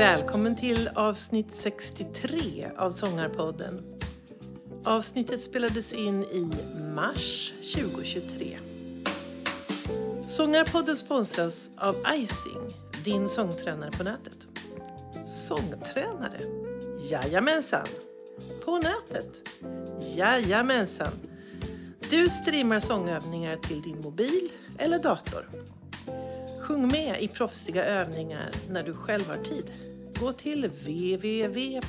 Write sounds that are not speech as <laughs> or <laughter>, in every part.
Välkommen till avsnitt 63 av Sångarpodden. Avsnittet spelades in i mars 2023. Sångarpodden sponsras av Icing, din sångtränare på nätet. Sångtränare? Jajamensan! På nätet? Jajamensan! Du streamar sångövningar till din mobil eller dator. Sjung med i proffsiga övningar när du själv har tid. Gå till www.ising.se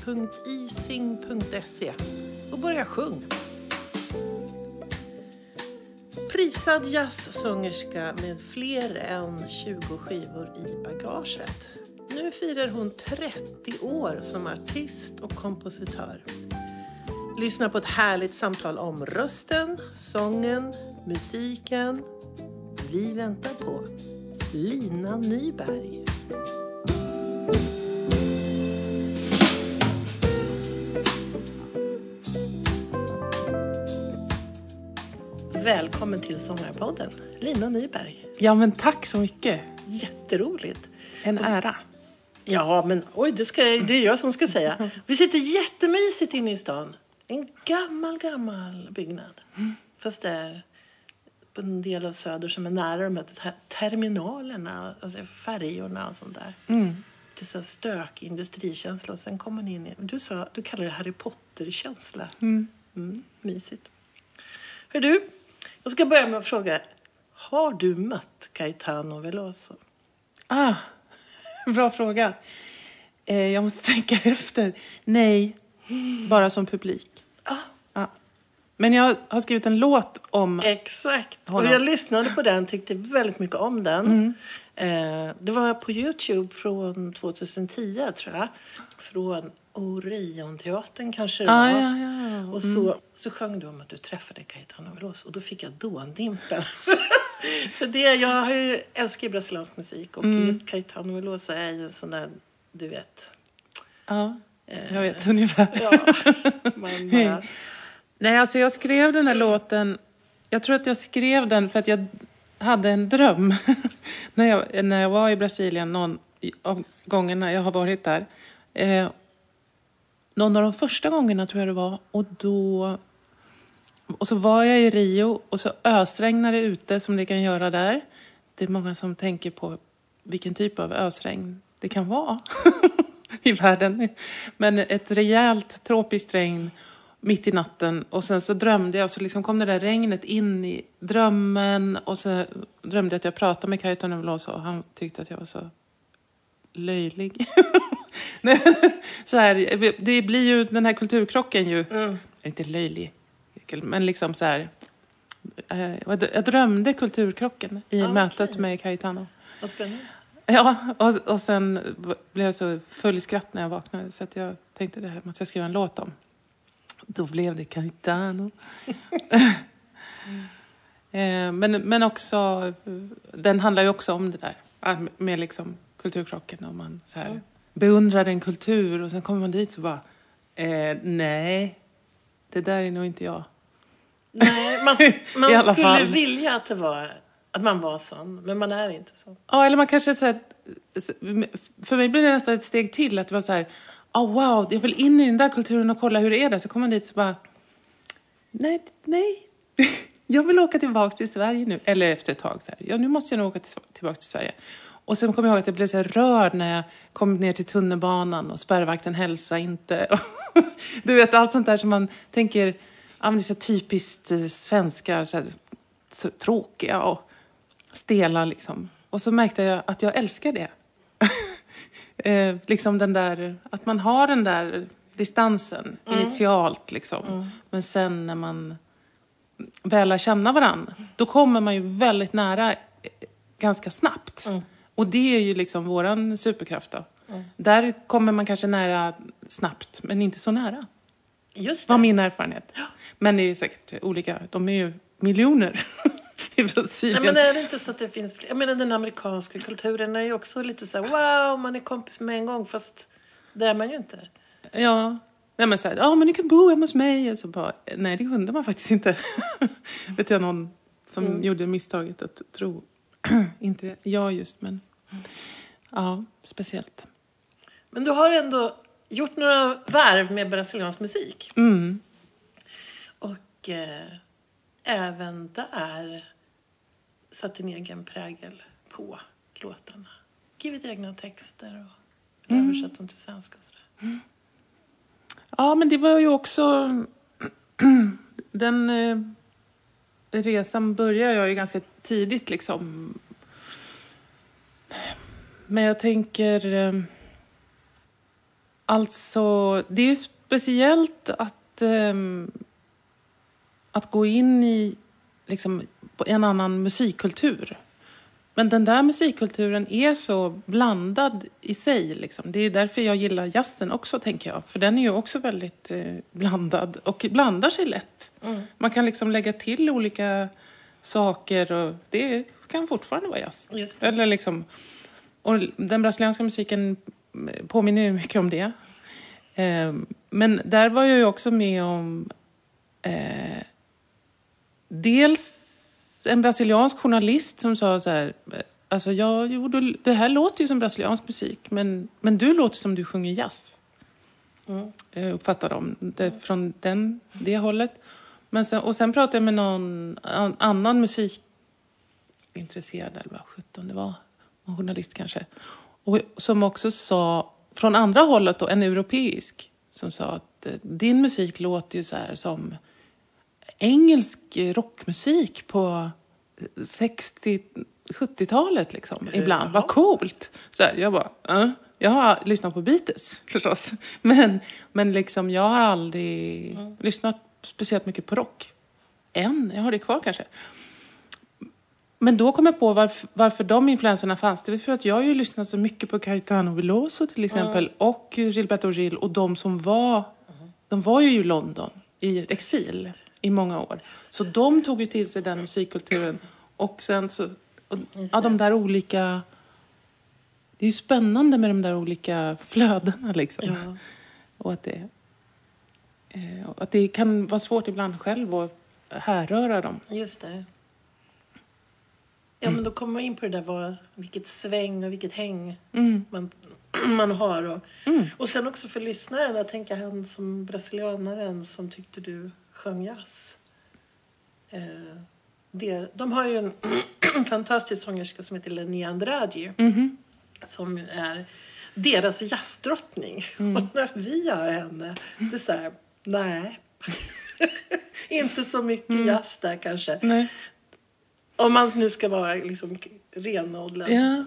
och börja sjung. Prisad jazzsångerska med fler än 20 skivor i bagaget. Nu firar hon 30 år som artist och kompositör. Lyssna på ett härligt samtal om rösten, sången, musiken. Vi väntar på Lina Nyberg. Välkommen till Sångarpodden, Lina Nyberg. Ja, men tack så mycket. Jätteroligt. En ära. Ja, men oj, det, ska, det är jag som ska säga. Vi sitter jättemysigt inne i stan. En gammal, gammal byggnad. Fast det är på en del av Söder som är nära de här terminalerna, alltså färjorna och sånt där. Mm. Det är så stök, industrikänsla och sen kommer man in i... Du, sa, du kallar det Harry Potter-känsla. Mm. Mm, mysigt. Hör du, jag ska börja med att fråga. Har du mött Caetano Veloso? Ah, <laughs> bra fråga. Eh, jag måste tänka <laughs> efter. Nej, bara som publik. Ah. Ja. Men jag har skrivit en låt om... Exakt. Och Honom. jag lyssnade på den tyckte väldigt mycket om den. Mm. Eh, det var på Youtube från 2010 tror jag. Från Orionteatern kanske det Ah, var. ja, ja, ja. Och så, så sjöng du om att du träffade Caetano Veloso och då fick jag dåndimpen. <laughs> För det, jag har ju, älskar ju brasiliansk musik och Mm. just Caetano Veloso är ju en sån där, du vet. ja, eh, jag vet ungefär. Ja, man <laughs> bara, Nej, alltså jag skrev den här låten... Jag tror att jag skrev den för att jag hade en dröm. <laughs> när, jag, när jag var i Brasilien, någon av gångerna jag har varit där. Eh, någon av de första gångerna tror jag det var. Och då... Och så var jag i Rio och så ösregnade det ute som det kan göra där. Det är många som tänker på vilken typ av ösregn det kan vara <laughs> i världen. Men ett rejält tropiskt regn mitt i natten och sen så drömde jag och så liksom kom det där regnet in i drömmen och så drömde jag att jag pratade med Caetano Veloso och han tyckte att jag var så löjlig. <laughs> <laughs> Så här, det blir ju den här kulturkrocken ju, mm. inte löjlig, men liksom så här. eh, Jag drömde kulturkrocken i Ah, mötet okej. med Caetano. Vad spännande. Ja, och, och sen blev jag så full i skratt när jag vaknade så att jag tänkte det här måste jag skriva en låt om. Då blev det Caetano. <laughs> Eh, men, men också, den handlar ju också om det där med- liksom kulturkrocken. Om man så här beundrar en kultur och sen kommer man dit så bara, eh, nej, det där är nog inte jag. Nej, man, <laughs> man skulle fall. vilja att, det var, att man var sån, men man är inte så. Ja, eller man kanske så här, för mig blev det nästan ett steg till att det var så här, oh, wow, jag vill in i den där kulturen och kolla hur det är där. Så kommer man dit så bara, nej, nej, <laughs> jag vill åka tillbaka till Sverige nu. Eller efter ett tag så här, ja nu måste jag nog åka till, tillbaka till Sverige. Och sen kommer jag ihåg att jag blev så rörd när jag kom ner till tunnelbanan och spärrvakten hälsade inte. <laughs> du vet, allt sånt där som man tänker, ja men det är så typiskt eh, svenskar, så här, så tråkiga och stela liksom. Och så märkte jag att jag älskar det. <laughs> eh, liksom den där, att man har den där distansen initialt liksom. Men sen när man väl lär känna varandra, då kommer man ju väldigt nära eh, ganska snabbt. Och det är ju liksom våran superkraft då. Där kommer man kanske nära snabbt, men inte så nära. Just det. Var min erfarenhet. Men det är säkert olika. De är ju miljoner <laughs> i Brasilien. Nej, men är det inte så att det finns fler? Jag menar den amerikanska kulturen är ju också lite så här, wow, man är kompis med en gång, fast det är man ju inte. Ja. Nej, men så här, ja men du kan bo hemma hos mig. Och så bara, nej det kunde man faktiskt inte. <laughs> Vet jag någon som gjorde misstaget att tro, <clears throat> inte jag just men, ja speciellt. Men du har ändå gjort några varv med brasiliansk musik. Mm. Och eh, även där satt din egen prägel på låtarna. Skrivit egna texter och översatt dem till svenska. Och sådär. Ja, men det var ju också... <clears throat> Den eh, resan började jag ju ganska tidigt liksom. Men jag tänker... Eh, alltså, det är ju speciellt att, eh, att gå in i liksom, en annan musikkultur. Men den där musikkulturen är så blandad i sig. Liksom. Det är därför jag gillar jazzen också, tänker jag. För den är ju också väldigt eh, blandad och blandar sig lätt. Mm. Man kan liksom lägga till olika saker och det kan fortfarande vara jazz. Eller liksom, och den brasilianska musiken påminner ju mycket om det. Eh, men där var jag ju också med om eh, dels en brasiliansk journalist som sa så här, alltså ja, jo, du- det här låter ju som brasiliansk musik, men, men du låter som du sjunger jazz. Mm. Jag uppfattar dem det, från den, det hållet. Men sen, och sen pratade jag med någon an, annan musikintresserad, eller vad sjutton det var, en journalist kanske. Och som också sa, från andra hållet då, en europeisk, som sa att eh, din musik låter ju så här som engelsk rockmusik på 60-70-talet liksom, ibland. Vad coolt! Så här, jag bara, äh. Jag har lyssnat på Beatles förstås, <laughs> men, men liksom, jag har aldrig lyssnat speciellt mycket på rock. Än, jag har det kvar kanske. Men då kom jag på varför, varför de influenserna fanns. Det var för att jag har ju lyssnat så mycket på Caetano Veloso till exempel och Gilberto Gil och de som var, de var ju i London i exil i många år. Så de tog ju till sig den musikkulturen och sen så, och, ja de där olika, det är ju spännande med de där olika flödena liksom. Ja. <laughs> Och att det, eh, och att det kan vara svårt ibland själv att härröra dem. Just det. Ja, men då kommer man in på det där vad, vilket sväng och vilket häng Mm. man, <clears throat> man har. Och, Mm. och sen också för lyssnaren, jag tänker han som brasilianaren som tyckte du sjöng jazz. Eh, det, de har ju en <clears throat> fantastisk sångerska som heter Leni Andrade Mhm. som är deras jazzdrottning. Och när vi hör henne, det är så här, nej. <laughs> Inte så mycket jazz där kanske. Nej. Om man nu ska vara liksom renodlad. Ja.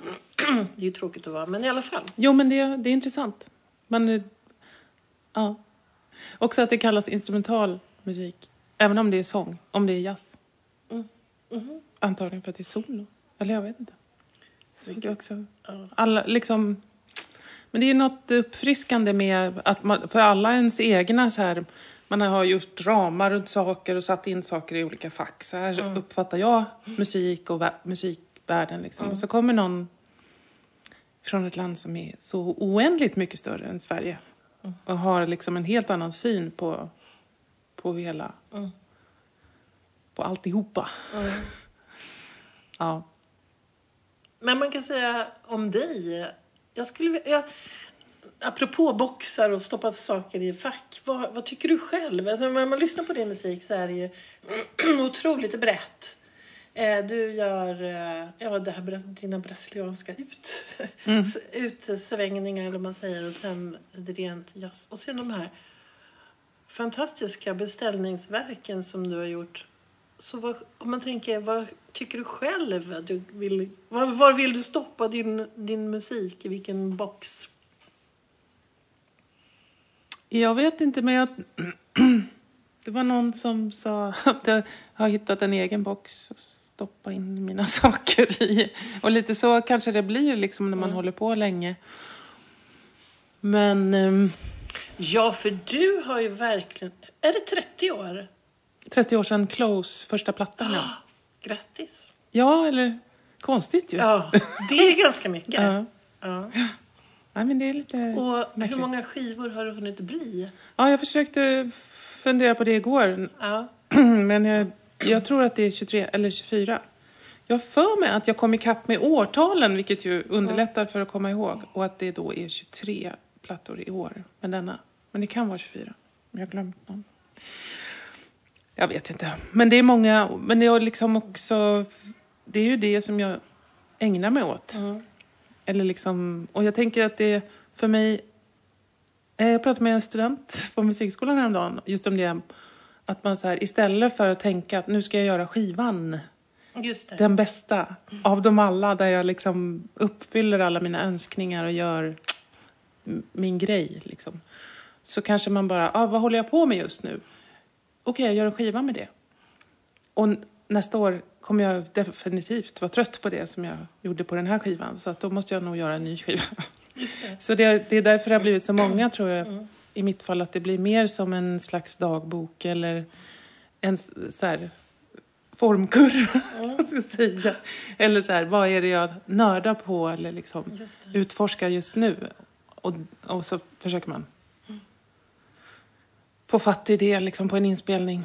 Det är ju tråkigt att vara, men i alla fall. Jo, men det, det är intressant. Man, eh, ja. Också att det kallas instrumental musik. Även om det är sång, om det är jazz. Mm. Mhm. Antagligen för att det är solo. Eller jag vet inte. Är också, alla, liksom, men det är något uppfriskande med att man, för alla ens egna så här, man har gjort ramar runt saker och satt in saker i olika fack. Så här uppfattar jag musik och vä- musikvärlden. Liksom. Och så kommer någon från ett land som är så oändligt mycket större än Sverige och har liksom en helt annan syn på, på hela, Mm. på alltihopa. Mm. <laughs> Ja. Men man kan säga om dig. Jag skulle jag, Apropå boxar och stoppa saker i fack. Vad, vad tycker du själv? Alltså, när man lyssnar på din musik så är det ju <clears throat> otroligt brett. Eh, Du gör eh, ja, det här, dina brasilianska ut, <laughs> s- utsvängningar eller vad man säger och sen rent jazz. Och sen de här fantastiska beställningsverken som du har gjort. Så vad, om man tänker, vad tycker du själv? Du vill, var, var vill du stoppa din, din musik? I vilken box? Jag vet inte, men jag... <clears throat> Det var någon som sa att jag har hittat en egen box att stoppa in mina <laughs> saker i. Och lite så kanske det blir liksom när man håller på länge. Men ehm, Ja, för du har ju verkligen... Är det 30 år? 30 år sedan Close, första plattan. Ja, Grattis! ja eller konstigt ju. Ja, det är <laughs> ganska mycket. Ja. Ja. Nej, men det är lite Och hur märkligt. många skivor har det hunnit bli? Ja, jag försökte fundera på det igår. Ja. <clears throat> Men jag, jag tror att det är 23 eller 24. Jag för mig att jag kom ikapp med årtalen, vilket ju underlättar för att komma ihåg. Och att det då är 23 plattor i år med denna. Men det kan vara 24. Men jag har glömt någon. Jag vet inte. Men det är många, men det är liksom också, det är ju det som jag ägnar mig åt. Eller liksom, och jag tänker att det för mig, eh, jag pratade med en student på musikskolan häromdagen just om det, att man så här, istället för att tänka att nu ska jag göra skivan, den bästa av dem alla, där jag liksom uppfyller alla mina önskningar och gör min grej. Liksom. Så kanske man bara, ah, vad håller jag på med just nu? Okej, jag gör en skiva med det. Och nästa år kommer jag definitivt vara trött på det som jag gjorde på den här skivan. Så att då måste jag nog göra en ny skiva. Just det. Så det, det är därför det har blivit så <clears throat> många, tror jag, i mitt fall. Att det blir mer som en slags dagbok eller en så här, formkurva, <laughs> vad ska säga. Eller så här, vad är det jag nördar på eller liksom Just utforskar just nu? Och, och så försöker man få fatt i det liksom på en inspelning.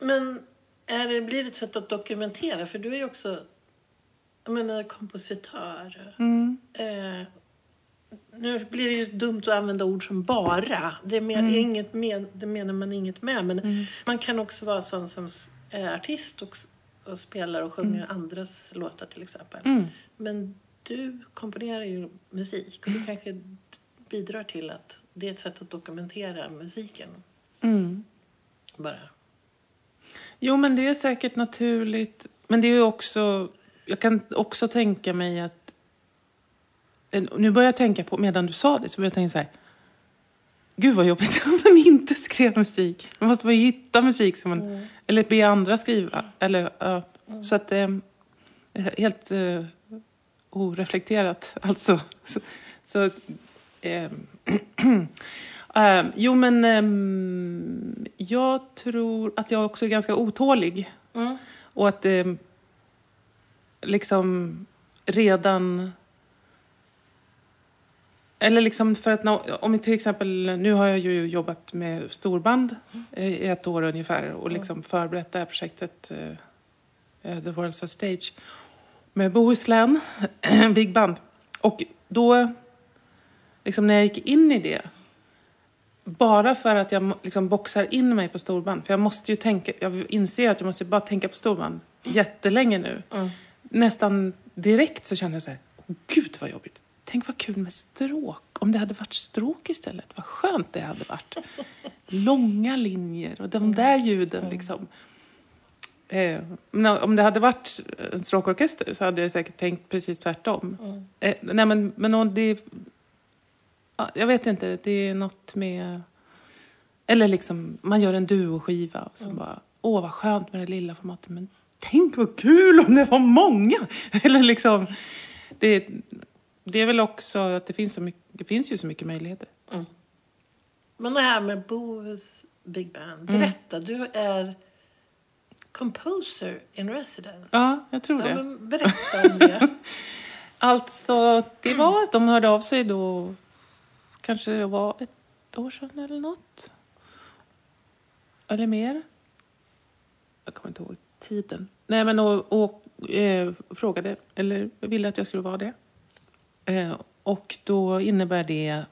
Men är det, blir det ett sätt att dokumentera? För du är ju också jag menar, kompositör. Mm. Eh, nu blir det ju dumt att använda ord som bara. Det, men, Mm. inget med, det menar man inget med. Men man kan också vara sån som är artist och, och spelar och sjunger andras låtar till exempel. Mm. Men du komponerar ju musik och du kanske d- bidrar till att det är ett sätt att dokumentera musiken. Mm. Bara. Jo, men det är säkert naturligt. Men det är ju också... Jag kan också tänka mig att... eh, Nu börjar jag tänka på, medan du sa det, så börjar jag tänka så här. Gud vad jobbigt <laughs> om man inte skrev musik. Man måste bara hitta musik som man... Eller be andra skriva. Eller, ja. Så att... Eh, helt eh, oreflekterat, alltså. Så, så eh, <clears throat> eh, jo, men ehm, jag tror att jag också är ganska otålig. Mm. Och att det liksom redan... Eller liksom för att nå- om till exempel, nu har jag ju jobbat med storband i ett år ungefär och liksom förberett det här projektet eh, eh, The World's a Stage med Bohuslän, <clears throat> Big Band. Och då, liksom när jag gick in i det, bara för att jag liksom boxar in mig på storband, för jag måste ju tänka, jag inser att jag måste bara tänka på storband jättelänge nu. Mm. Nästan direkt så kände jag så här, "Åh, gud vad jobbigt. Tänk vad kul med stråk. Om det hade varit stråk istället, vad skönt det hade varit. <laughs> Långa linjer och de där ljuden liksom. Eh, men om det hade varit en stråkorkester så hade jag säkert tänkt precis tvärtom. Eh, nej men, men det... Ja, jag vet inte, det är något med... Eller liksom, man gör en duoskiva och så bara, åh vad skönt med det lilla formatet, men tänk vad kul om det var många! <laughs> Eller liksom, det, det är väl också att det finns, så mycket, det finns ju så mycket möjligheter. Men det här med Bohus Big Band. Mm. Berätta, du är composer in residence. Ja, jag tror Ja, det. berätta om det. <laughs> Alltså, det var att de hörde av sig då, kanske det var ett år sedan eller något. Eller mer. Jag kommer inte ihåg tiden. Nej, men och, och eh, frågade, eller ville att jag skulle vara det. Eh, och då innebär det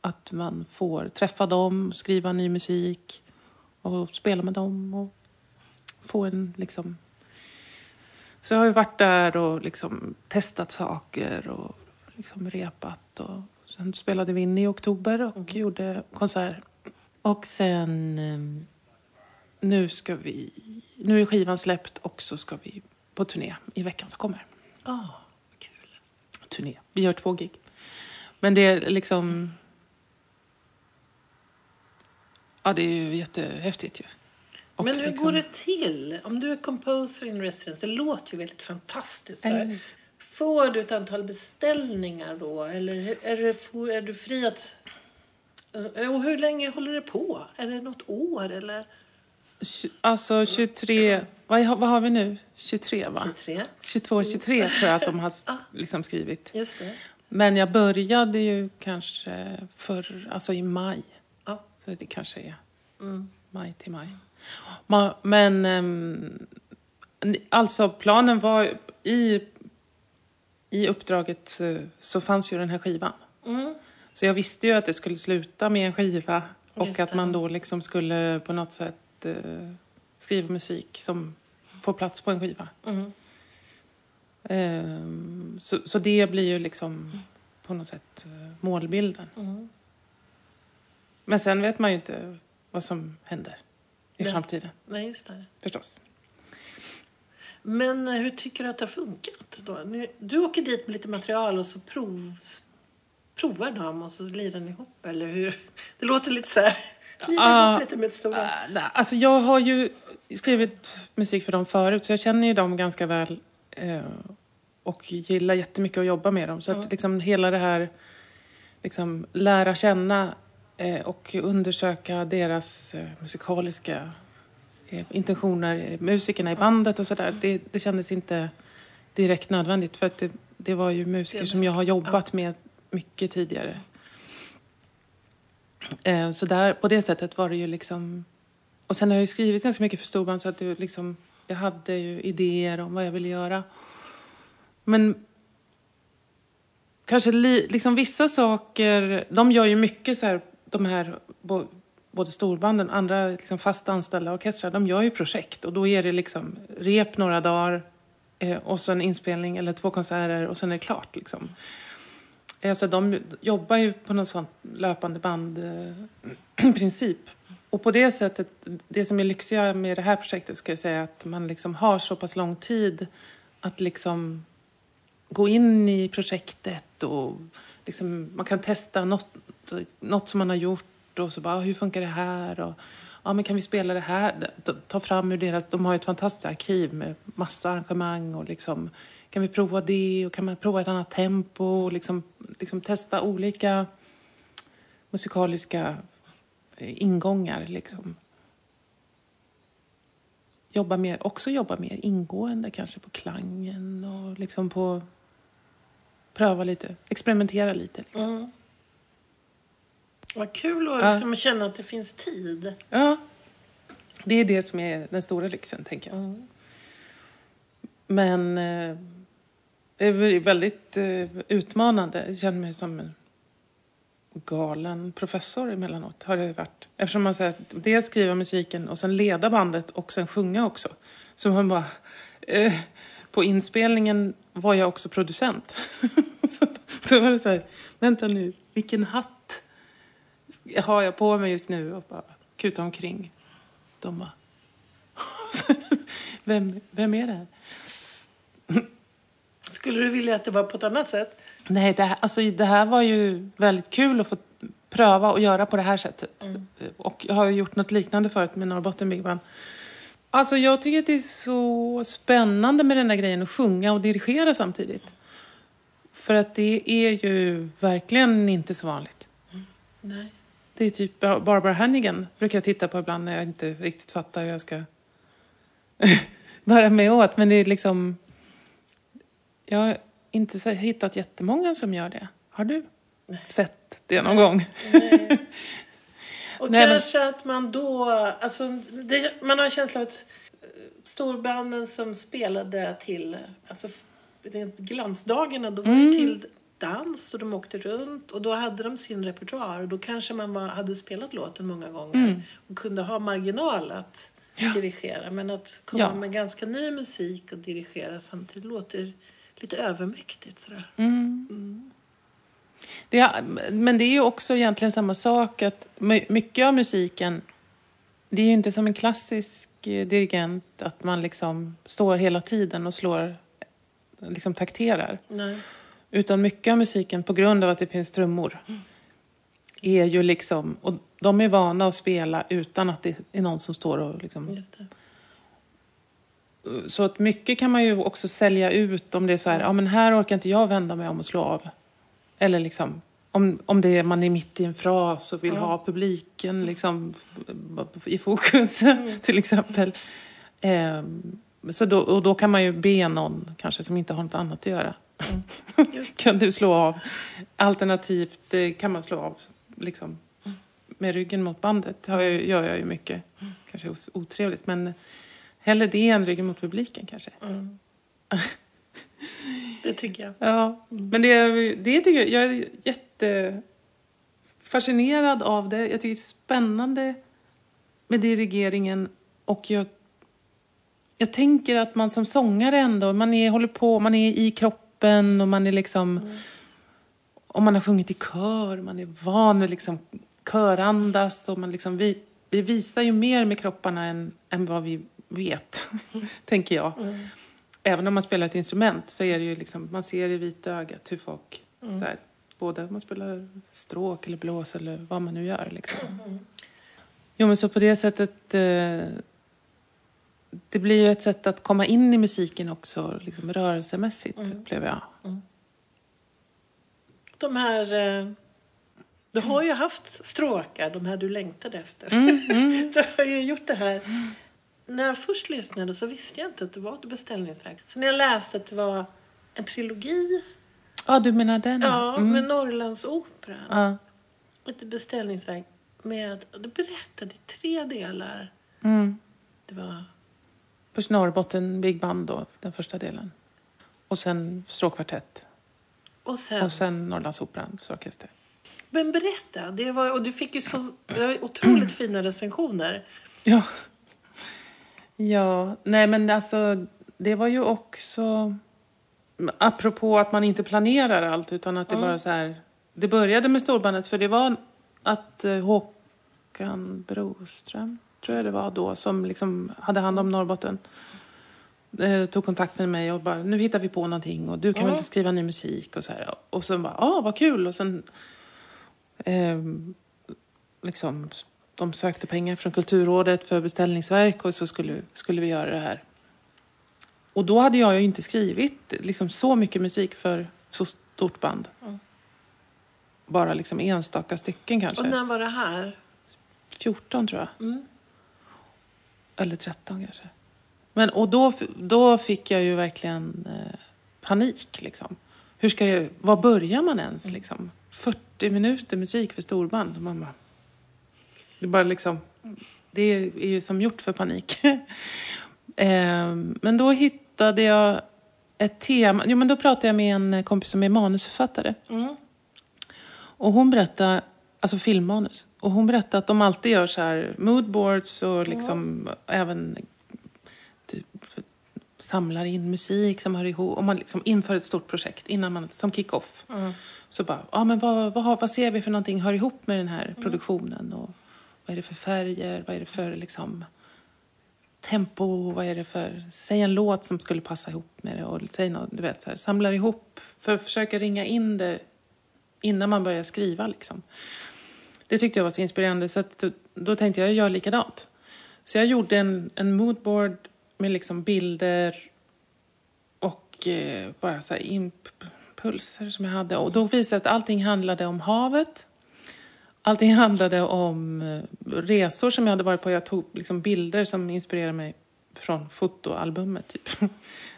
att man får träffa dem, skriva ny musik och spela med dem och få en liksom så jag har ju varit där och liksom testat saker och liksom repat. Och sen spelade vi in i oktober och gjorde konsert. Och sen... eh, Nu ska vi... Nu är skivan släppt och så ska vi på turné i veckan som kommer. Ah, vad kul. Turné. Vi gör två gig. Men det är liksom... Ja, det är ju jättehäftigt ju. Och Men hur liksom- går det till? Om du är composer in residence, det låter ju väldigt fantastiskt. Så. Mm. Får du ett antal beställningar då? Eller är, det, är du fri att... Och hur länge håller det på? Är det något år eller? Alltså 23... Vad, vad har vi nu? 23 va? 23? 22, 23 tror jag att de har <laughs> liksom skrivit. Just det. Men jag började ju kanske för, alltså i maj. Ja. Så det kanske är Mm. maj till maj. Ma- Men ehm, alltså planen var i, i uppdraget så fanns ju den här skivan. Mm. Så jag visste ju att det skulle sluta med en skiva och Just att det. man då liksom skulle på något sätt eh, skriva musik som får plats på en skiva. Mm. Ehm, så, så det blir ju liksom på något sätt eh, målbilden. Mm. Men sen vet man ju inte vad som händer i Nej. framtiden Nej, just det. förstås. Men eh, hur tycker du att det har funkat? Då? Du åker dit med lite material och så prov, provar de och så lirar ni ihop, eller hur? Det låter lite så här... Lirar ihop lite med ett stora... Äh, nej, Alltså jag har ju skrivit musik för dem förut så jag känner ju dem ganska väl eh, och gillar jättemycket att jobba med dem. Så Ja. att liksom hela det här liksom lära känna eh, och undersöka deras eh, musikaliska intentioner, eh, musikerna i bandet och sådär. Det, det kändes inte direkt nödvändigt för att det, det var ju musiker som jag har jobbat med mycket tidigare. Eh, så där, på det sättet var det ju liksom... Och sen har jag ju skrivit ganska mycket för storband så att det liksom, jag hade ju idéer om vad jag ville göra. Men kanske li, liksom vissa saker, de gör ju mycket så här, de här både storbanden och andra liksom fast anställda orkestrar, de gör ju projekt och då är det liksom rep några dagar eh, och sen en inspelning eller två konserter och sen är det klart liksom. Eh, Så de jobbar ju på någon sån löpande band-princip. Eh, <clears throat> och på det sättet, det som är lyxiga med det här projektet ska jag säga att man liksom har så pass lång tid att liksom gå in i projektet och liksom, man kan testa något, något som man har gjort och så bara, ah, hur funkar det här? Och, ja, men kan vi spela det här? Ta fram ur deras, de har ett fantastiskt arkiv med massa arrangemang och liksom, kan vi prova det och kan man prova ett annat tempo och liksom, liksom testa olika musikaliska eh, ingångar liksom. Jobba mer, också jobba mer ingående kanske på klangen och liksom på pröva lite, experimentera lite. Liksom. Mm. Vad kul att Ja. liksom känna att det finns tid. Ja, det är det som är den stora lyxen, tänker jag. Mm. Men eh, det är väldigt eh, utmanande. Jag känner mig som en galen professor emellanåt. Har det varit. Eftersom man säger att dels skriva musiken och sen leda bandet och sen sjunga också. Så man bara... Eh, på inspelningen var jag också producent. <laughs> så då var det så här, vänta nu, vilken hatt har jag på mig just nu? Och bara kuta omkring. De bara... <laughs> vem, vem är det här? Skulle du vilja att det var på ett annat sätt? Nej, det här, alltså, det här var ju väldigt kul att få pröva och göra på det här sättet. Och jag har ju gjort något liknande förut med Norrbotten Big Band. Alltså jag tycker att det är så spännande med den där grejen att sjunga och dirigera samtidigt. För att det är ju verkligen inte så vanligt. Nej. Det är typ Bar- Barbara Hannigan brukar jag titta på ibland när jag inte riktigt fattar hur jag ska <laughs> vara med åt. Men det är liksom... Jag har inte hittat jättemånga som gör det. Har du sett det någon gång? Nej. <laughs> Och Nej, men- kanske att man då... Alltså, det, man har en känsla av att eh, storbanden som spelade till... Alltså, glansdagarna, då var Mm. till dans och de åkte runt och då hade de sin repertoar och då kanske man var, hade spelat låten många gånger och kunde ha marginal att Mm. Ja. dirigera. Men att komma Ja. med ganska ny musik och dirigera samtidigt låter lite övermäktigt. Sådär. Mm. Det är, men det är ju också egentligen samma sak att my- mycket av musiken det är ju inte som en klassisk eh, dirigent att man liksom står hela tiden och slår, liksom takterar. Nej. Utan mycket av musiken, på grund av att det finns trummor, är ju liksom... Och de är vana att spela utan att det är någon som står och liksom... Så att mycket kan man ju också sälja ut om det är så här, ja men här orkar inte jag vända mig om och slå av. Eller liksom, om, om det är, man är mitt i en fras och vill Ja. ha publiken liksom i fokus, <laughs> till exempel. Ehm, så då, och då kan man ju be någon kanske som inte har något annat att göra. Just <laughs> kan du slå av? Alternativt eh, kan man slå av liksom, med ryggen mot bandet. Har jag, gör jag ju mycket. Kanske otrevligt, men hellre det än ryggen mot publiken kanske. <laughs> Det tycker jag. Ja, men det, det tycker jag, jag är jättefascinerad av det. Jag tycker det är spännande med dirigeringen och jag, jag tänker att man som sångare ändå, man är, håller på, man är i kroppen och man är liksom, mm. om man har sjungit i kör, man är van vid liksom körandas och man liksom, vi, vi visar ju mer med kropparna än, än vad vi vet, mm. <laughs> tänker jag. Mm. Även om man spelar ett instrument så är det ju liksom, man ser i vitögat hur folk, mm. så här, både om man spelar stråk eller blås eller vad man nu gör. Liksom. Mm. Jo, men så på det sättet, eh, det blir ju ett sätt att komma in i musiken också, liksom rörelsemässigt, mm. upplever jag. Mm. De här eh du har ju haft stråkar, de här du längtade efter. Mm, mm. <laughs> du har ju gjort det här. När jag först lyssnade så visste jag inte att det var ett beställningsverk. Så när jag läste att det var en trilogi. Ja, du menar den? Ja, mm. med Norrlandsoperan. Ja. Ett beställningsverk med, du berättade i tre delar. Mm. Det var... Först Norrbotten Big Band då, den första delen. Och sen stråkkvartett. Och sen? Och sen Norrlandsoperans orkester. Men berätta, det var, och du fick ju så otroligt <clears throat> fina recensioner. Ja. Ja, nej men alltså det var ju också apropå att man inte planerar allt utan att det mm. bara så här. Det började med storbandet för det var att eh, Håkan Broström, tror jag det var då, som liksom hade hand om Norrbotten. Eh, tog kontakt med mig och bara, nu hittar vi på någonting och du kan mm. väl skriva ny musik och så här. Och så bara, ja ah, vad kul. Och sen eh, liksom, de sökte pengar från Kulturrådet för beställningsverk och så skulle, skulle vi göra det här. Och då hade jag ju inte skrivit liksom, så mycket musik för så stort band. Mm. Bara liksom enstaka stycken kanske. Och när var det här? 14 tror jag. Mm. Eller 13 kanske. Men, och då, då fick jag ju verkligen eh, panik. Liksom. Hur ska jag, var börjar man ens? Mm. Liksom? 40 minuter musik för storband. Man bara, det, bara liksom, det är ju som gjort för panik. <laughs> Ehm, men då hittade jag ett tema. Jo, men då pratade jag med en kompis som är manusförfattare. Mm. Och hon berättade, alltså filmmanus. Och hon berättade att de alltid gör så här moodboards och liksom mm. även typ, samlar in musik som hör ihop. Om man liksom inför ett stort projekt innan man, som kick-off. Mm. Så bara, ja men vad, vad, vad ser vi för någonting hör ihop med den här mm. produktionen? Och vad är det för färger? Vad är det för liksom tempo? Vad är det för, säg en låt som skulle passa ihop med det och säg något, du vet så här, samlar ihop för att försöka ringa in det innan man börjar skriva liksom. Det tyckte jag var så inspirerande så att, då, då tänkte jag, jag gör likadant. Så jag gjorde en, en moodboard med liksom bilder och eh, bara så här impulser som jag hade. Och då visade jag att allting handlade om havet. Allting handlade om eh, resor som jag hade varit på. Jag tog liksom bilder som inspirerade mig från fotoalbumet. Typ. <laughs>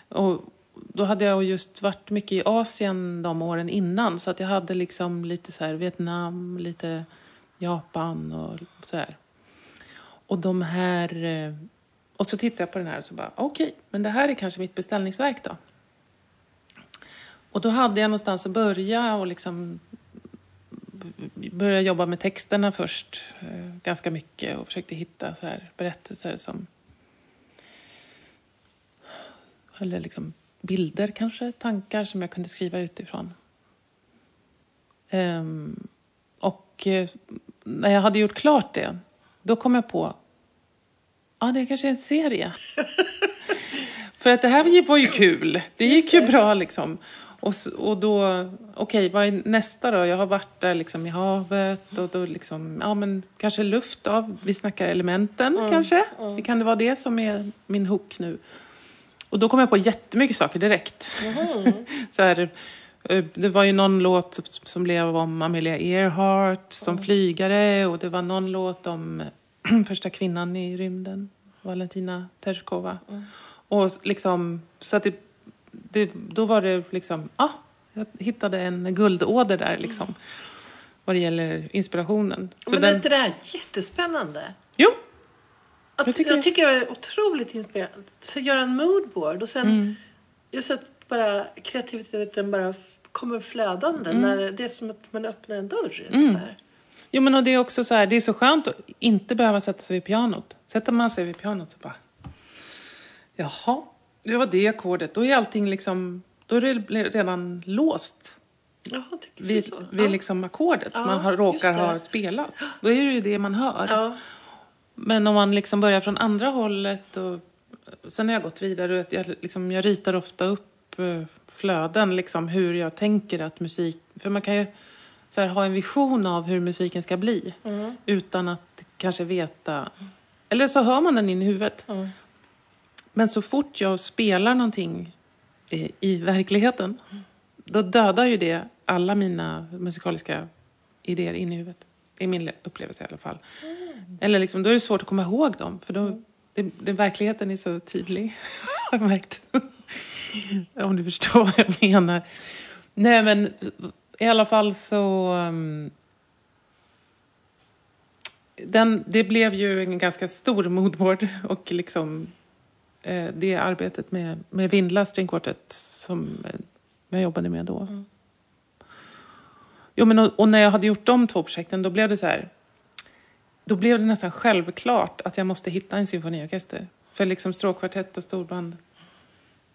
Och då hade jag just varit mycket i Asien de åren innan. Så att jag hade liksom lite så här Vietnam, lite Japan och så här. Och de här... Eh, och så tittade jag på den här och så bara, okej, okay, men det här är kanske mitt beställningsverk då. Och då hade jag någonstans att börja och liksom börja jobba med texterna först eh, ganska mycket och försökte hitta så här berättelser som eller liksom bilder kanske, tankar som jag kunde skriva utifrån. Um, och eh, när jag hade gjort klart det, då kom jag på, ja ah, det är kanske är en serie. <laughs> För att det här var ju kul, det gick ju bra liksom. Och, och då, okej, okay, vad är nästa då? Jag har varit där liksom i havet och då liksom, ja men kanske luft av, vi snackar elementen mm, kanske. Mm. Det kan det vara det som är min hook nu. Och då kom jag på jättemycket saker direkt. Mm. <laughs> så här, det var ju någon låt som blev om Amelia Earhart som mm. flygare och det var någon låt om <clears throat> första kvinnan i rymden, Valentina Tereshkova. Mm. Och liksom, så att det det, då var det liksom, ah, jag hittade en guldåder där liksom. Vad det gäller inspirationen. Så Men den... är inte det här jättespännande? Jo. Att, jag tycker, jag tycker det är otroligt inspirerande. Att göra en moodboard och sen mm. just att bara kreativiteten bara kommer flödande. Mm. När det är som att man öppnar en dörr. Så här. Jo, men och det är också så här, det är så skönt att inte behöva sätta sig vid pianot. Sätter man sig vid pianot så bara... Jaha, det var det ackordet. Då är allting liksom... Då är det redan låst Jaha, tycker vid, så? vid ja. liksom ackordet som Ja, man har, råkar ha spelat. Då är det ju det man hör. Ja. Men om man liksom börjar från andra hållet och sen har jag gått vidare. Jag, liksom, jag ritar ofta upp flöden, liksom hur jag tänker att musik... För man kan ju här, ha en vision av hur musiken ska bli Mm. utan att kanske veta... Eller så hör man den in i huvudet. Mm. Men så fort jag spelar någonting eh, i verkligheten då dödar ju det alla mina musikaliska idéer in i huvudet. I min upplevelse i alla fall. Eller liksom, då är det svårt att komma ihåg dem. För då, det, det, verkligheten är så tydlig. <laughs> har jag märkt. <laughs> Om du förstår vad jag menar. Nej men i alla fall så... um, den, det blev ju en ganska stor moodboard <laughs> och liksom eh, det arbetet med, med Vindla String Quartet som eh, jag jobbade med då. Mm. Jo, men och, och när jag hade gjort de två projekten då blev det så här. Då blev det nästan självklart att jag måste hitta en symfoniorkester. För liksom stråkkvartett och storband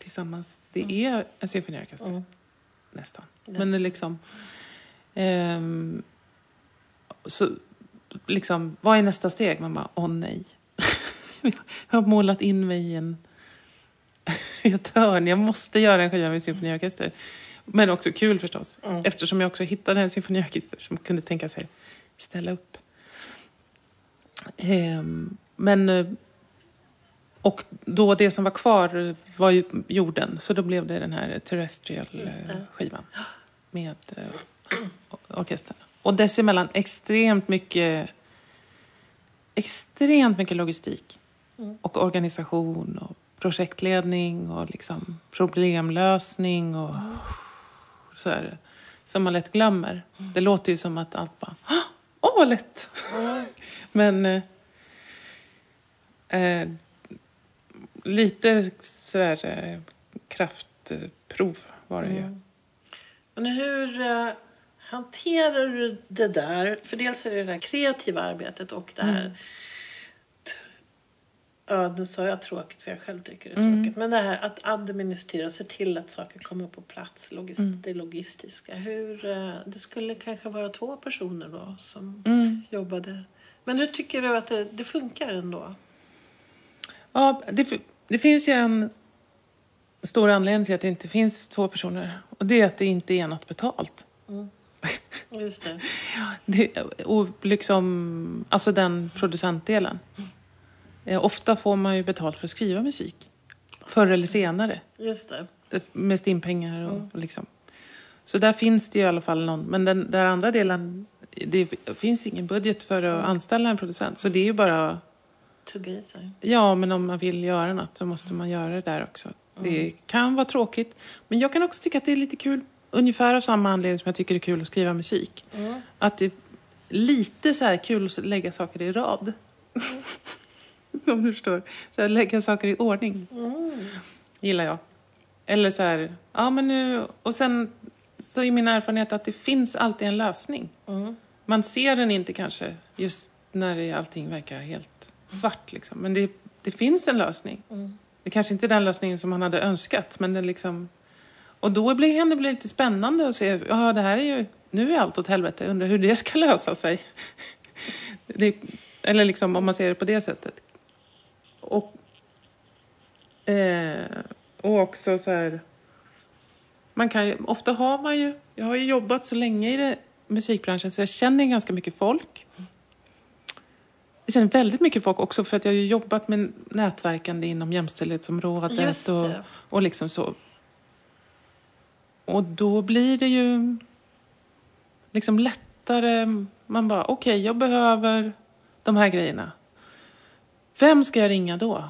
tillsammans, det är en symfoniorkester. Mm. Nästan. Men det liksom... ehm, så liksom, vad är nästa steg? Man bara, åh nej. <laughs> jag har målat in mig i en <laughs> ett hörn. Jag måste göra en skiva med symfoniorkester. Men också kul förstås. Mm. Eftersom jag också hittade en symfoniorkester som kunde tänka sig ställa upp. Ehm, men... Och då det som var kvar var ju jorden. Så då blev det den här terrestrial-skivan. Med eh, orkestern. Och dessemellan extremt mycket... Extremt mycket logistik. Mm. Och organisation och projektledning och liksom problemlösning och så här, som man lätt glömmer. Det låter ju som att allt bara, "Ah, åh vad lätt! Mm. <laughs> Men eh, eh, lite sådär eh, kraftprov var det ju. Mm. Men hur eh, hanterar du det där? För dels är det det där kreativa arbetet och det här... Mm. Ja, nu sa jag tråkigt för jag själv tycker det är Mm. tråkigt. Men det här att administrera och se till att saker kommer på plats. Logist- Mm. Det logistiska. Hur, eh, det skulle kanske vara två personer då som Mm. jobbade. Men hur tycker du att det, det funkar ändå? Ja, det, det finns ju en stor anledning till att det inte finns två personer. Och det är att det inte är något betalt. Just det. <laughs> Det, och liksom, alltså den producentdelen. Eh, ofta får man ju betalt för att skriva musik. Förr eller senare. Just det. Med stimpengar och, och liksom. Så där finns det i alla fall någon. Men den där andra delen, det finns ingen budget för att anställa en producent. Så det är ju bara, Tugga i sig. ja men om man vill göra något så måste man göra det där också. Det kan vara tråkigt. Men jag kan också tycka att det är lite kul. Ungefär av samma anledning som jag tycker det är kul att skriva musik. Mm. Att det är lite så här kul att lägga saker i rad. <laughs> Om du förstår. Så här, lägga saker i ordning Mm. gillar jag. Eller så här, ja men nu... Och sen så är min erfarenhet att det finns alltid en lösning. Mm. Man ser den inte kanske just när allting verkar helt svart liksom. Men det, det finns en lösning. Mm. Det kanske inte är den lösningen som man hade önskat, men det liksom... Och då blir kan det bli lite spännande att se, ja det här är ju, nu är allt åt helvete, undrar hur det ska <laughs> lösa sig. Det, eller liksom om man ser det på det sättet. Och, eh, och också så här, man kan ju, ofta har man ju, jag har ju jobbat så länge i det, musikbranschen så jag känner ganska mycket folk. Jag känner väldigt mycket folk också för att jag har ju jobbat med nätverkande inom jämställdhetsområdet. Och, och liksom så. Och då blir det ju liksom lättare. Man bara, okej, jag behöver de här grejerna. Vem ska jag ringa då?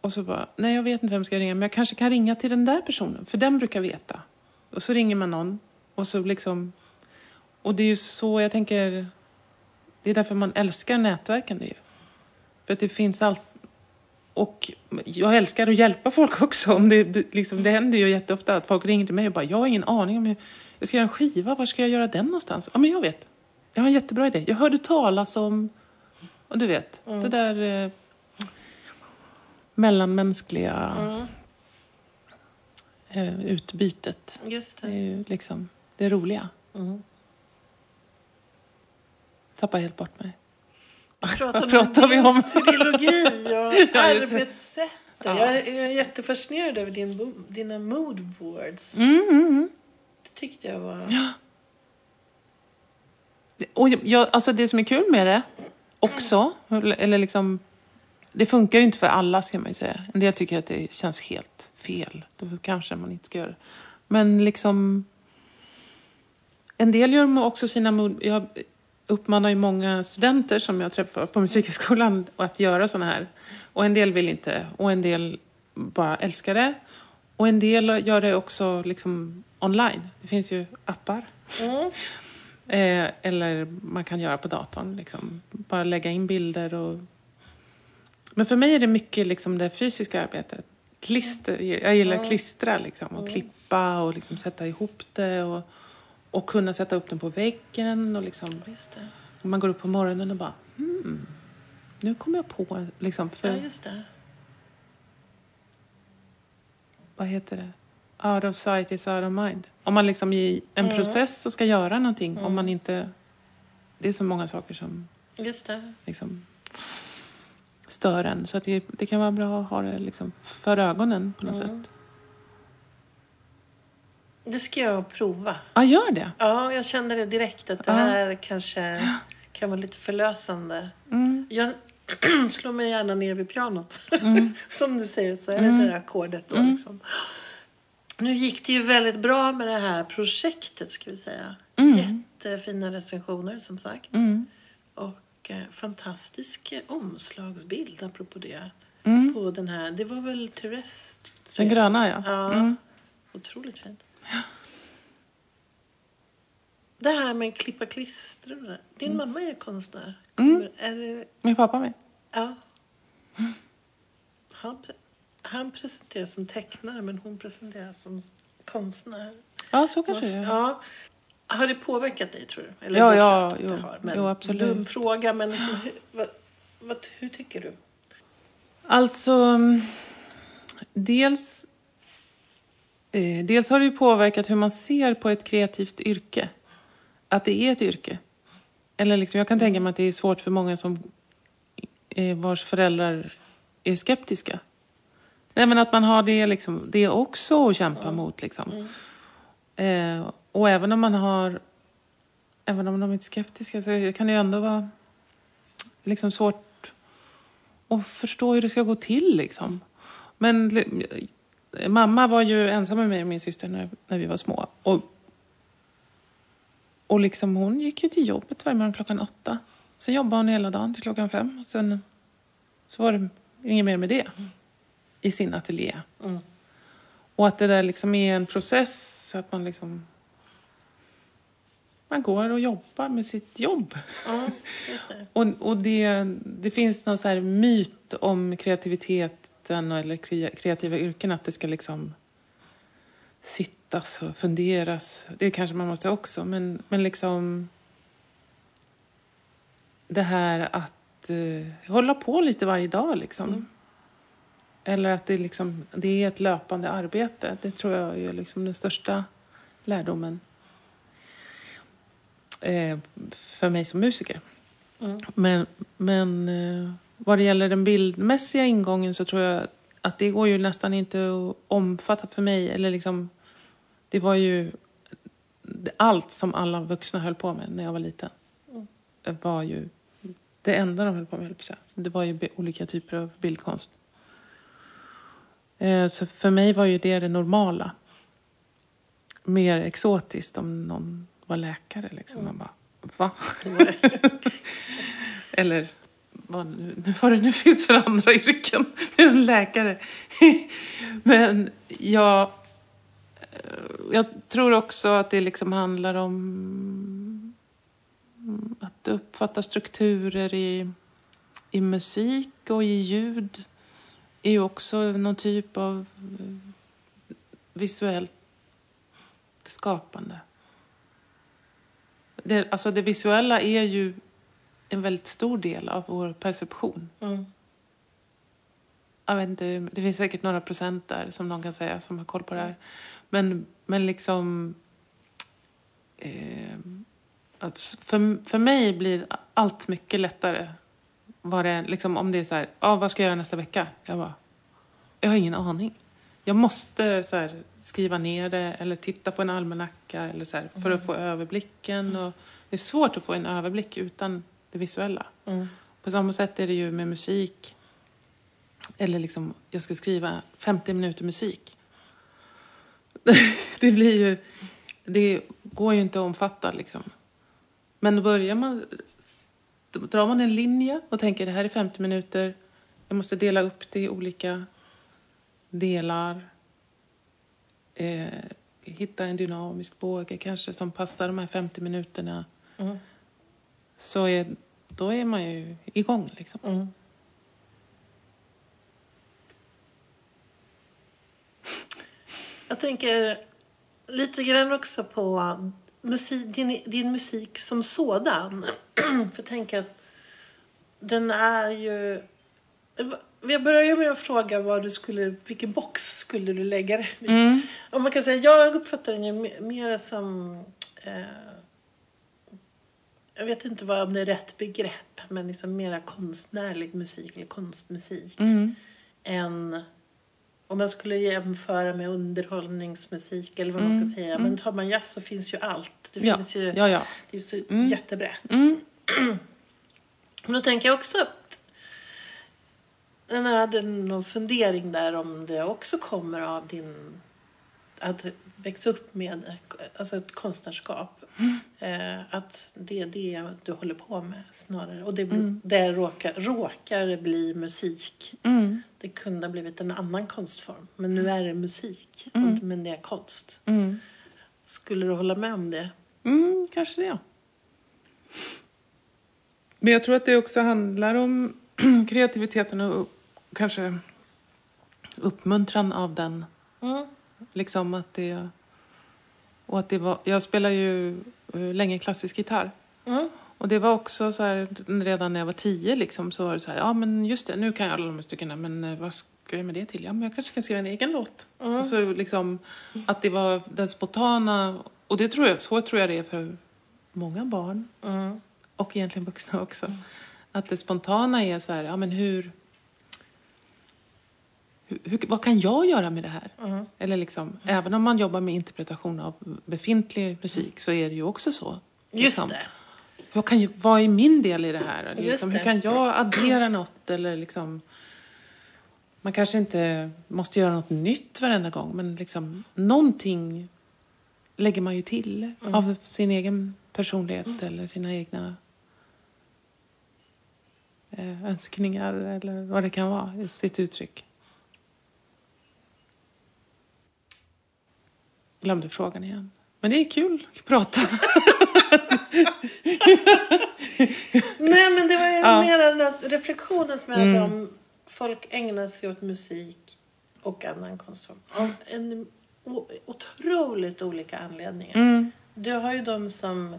Och så bara, nej jag vet inte vem ska jag ringa, men jag kanske kan ringa till den där personen, för den brukar veta. Och så ringer man någon och så liksom... Och det är ju så jag tänker, det är därför man älskar nätverkande ju. För att det finns allt, och jag älskar att hjälpa folk också. Om det, liksom, det händer ju jätteofta att folk ringer till mig och bara, jag har ingen aning om hur jag ska göra en skiva, var ska jag göra den någonstans? Ja, men jag vet. Jag har en jättebra idé. Jag hörde talas om, och du vet, det där eh, mellanmänskliga Mm. eh, utbytet. Just Det är det. ju liksom det roliga. Mm. Tappar helt bort mig. Pratar Vad pratar vi om? Cyrillogi och <laughs> Ja, arbetssätt. Ja. Jag, är- jag är jättefascinerad över din, dina moodboards. Mm, mm, mm. Det tyckte jag var... Och jag, alltså det som är kul med det också, eller liksom, det funkar ju inte för alla ska man ju säga. En del tycker att det känns helt fel. Då kanske man inte ska göra det. Men liksom, en del gör också sina mod... Jag uppmanar ju många studenter som jag träffar på Musikhögskolan att göra såna här. Och en del vill inte. Och en del bara älskar det. Och en del gör det också liksom online. Det finns ju appar. Mm. <laughs> Eh, eller man kan göra på datorn. Liksom. Bara lägga in bilder. Och... Men för mig är det mycket liksom, det fysiska arbetet. Klister. Jag gillar att klistra liksom, och klippa och liksom, sätta ihop det. Och, och kunna sätta upp den på väggen. Och liksom, det. man går upp på morgonen och bara hmm, nu kommer jag på, liksom, för, Ja, just det. vad heter det? Out of sight is out of mind. Om man liksom i en Mm. process och ska göra någonting, om man inte... Det är så många saker som Just det. liksom stör en. Så att det, det kan vara bra att ha det liksom för ögonen på något Mm. sätt. Det ska jag prova. Ja, gör det. Ja, jag kände det direkt att det Ja. här kanske kan vara lite förlösande. Mm. Jag <clears throat> slår mig gärna ner vid pianot. Mm. <laughs> Som du säger så är Mm. det det där ackordet då Mm. liksom. Nu gick det ju väldigt bra med det här projektet ska vi säga. Mm. Jättefina recensioner som sagt. Mm. Och eh, fantastisk omslagsbild apropå det. På den här, det var väl Therese? Den gröna, ja. Ja. Otroligt fint. Det här med klippa och det där. Din mamma är konstnär. Mm. Kommer- Är det, Min pappa med. ja. Han, han presenteras som tecknare men hon presenteras som konstnär. Ja, så kanske det är. Ja. Har det påverkat dig tror du? Eller Ja, ja, att jo. har, men Jo, absolut. Dum fråga men liksom, hur, vad, vad, hur tycker du? Alltså, mm, dels, dels har det ju påverkat hur man ser på ett kreativt yrke. Att det är ett yrke. Eller liksom, jag kan tänka mig att det är svårt för många som eh, vars föräldrar är skeptiska. Nej, men att man har det, liksom, det också att kämpa mot. Liksom. Eh, och även om man har, även om de är skeptiska så kan det ju ändå vara liksom svårt att förstå hur det ska gå till. Liksom. Men mamma var ju ensam med mig och min syster när, när vi var små. Och, och liksom hon gick ju till jobbet varje morgon klockan åtta. Sen jobbade hon hela dagen till klockan fem. Och sen så var det inget mer med det i sin ateljé. Mm. Och att det där liksom är en process, att man liksom... Man går och jobbar med sitt jobb. Ja, just det. <laughs> Och, och det, det finns någon så myt om kreativiteten eller kre- kreativa yrken, att det ska liksom sittas och funderas. Det kanske man måste också, men, men liksom det här att eh, hålla på lite varje dag liksom. Eller att det, liksom, det är ett löpande arbete. Det tror jag är liksom den största lärdomen eh, för mig som musiker. Mm. Men, men eh, vad det gäller den bildmässiga ingången så tror jag att det går ju nästan inte att omfatta för mig. Eller liksom, det var ju allt som alla vuxna höll på med när jag var liten. var ju det enda de höll på med. höll på säga. Det var ju olika typer av bildkonst. Eh, Så för mig var ju det det normala. Mer exotiskt om någon var läkare. Liksom. Man bara, va? <laughs> Eller vad nu, <laughs> vad det nu finns för andra yrken än en läkare. <laughs> Men jag, eh, jag tror också att det liksom handlar om att uppfatta strukturer i, i musik och i ljud. är ju också någon typ av eh, visuellt skapande. Det, alltså det visuella är ju en väldigt stor del av vår perception. Mm. Jag vet inte, det finns säkert några procent där som någon kan säga som har koll på det här. Men, men liksom... Eh, för, för mig blir allt mycket lättare. Var det, liksom, om det är så här, ah, vad ska jag göra nästa vecka? Jag bara, jag har ingen aning. Jag måste så här, skriva ner det eller titta på en almanacka eller så här, för att få överblicken. Och det är svårt att få en överblick utan det visuella. Mm. På samma sätt är det ju med musik. Eller liksom, jag ska skriva 50 minuter musik. <laughs> det blir ju... Det går ju inte att omfatta liksom. Men då börjar man... Drar man en linje och tänker det här är 50 minuter. Jag måste dela upp det i olika delar. Eh, hitta en dynamisk båge kanske som passar de här 50 minuterna. Mm. Så är, då är man ju igång liksom. Mm. Jag tänker lite grann också på musik, din, din musik som sådan. <clears throat> För jag tänker att den är ju... Jag börjar med att fråga vad du skulle, vilken box skulle du lägga den i? Mm. Och man kan säga, jag uppfattar den ju me- mer som... Eh, jag vet inte vad om det är rätt begrepp, men liksom mera konstnärlig musik eller konstmusik Mm. än om man skulle jämföra med underhållningsmusik eller vad man ska säga. Men tar man jazz så finns ju allt. Det Mm. Ja, finns ju, ja, ja. det är så Mm. jättebrett. Mm. <clears throat> Men då tänker jag också att jag hade någon fundering där om det också kommer av din... Att växa upp med alltså ett konstnärskap. Eh, att det är det du håller på med snarare. Och det, det råkar, råkar bli musik. Mm. Det kunde ha blivit en annan konstform. Men nu är det musik. Och, men det är konst. Mm. Skulle du hålla med om det? Mm, kanske det. Men jag tror att det också handlar om <clears throat> kreativiteten och kanske uppmuntran av den. Mm. Liksom att det... Och att det var, jag spelar ju eh, länge klassisk gitarr. Mm. Och det var också så här, redan när jag var tio liksom, så var det så här, ja men just det, nu kan jag alla de här styckena, men eh, vad ska jag med det till? Ja, men jag kanske kan skriva en egen låt. Och så liksom, att det var den spontana, och det tror jag, så tror jag det är för många barn, Mm. och egentligen vuxna också. Att det spontana är så här, ja men hur, hur, hur vad kan jag göra med det här? Mm. Eller liksom, även om man jobbar med interpretation av befintlig musik så är det ju också så. Just liksom. det. Vad, kan, vad är min del i det här? Liksom, hur det. kan jag addera något? Eller liksom, man kanske inte måste göra något nytt varenda gång, men liksom, någonting lägger man ju till Mm. av sin egen personlighet eller sina egna eh, önskningar eller vad det kan vara, sitt uttryck. Glömde frågan igen. Men det är kul att prata. Nej, men det var ju Ja. mer den här reflektionen som jag hade Mm. om folk ägnar sig åt musik och annan konstform. Av en otroligt olika anledningar. Mm. Du har ju de som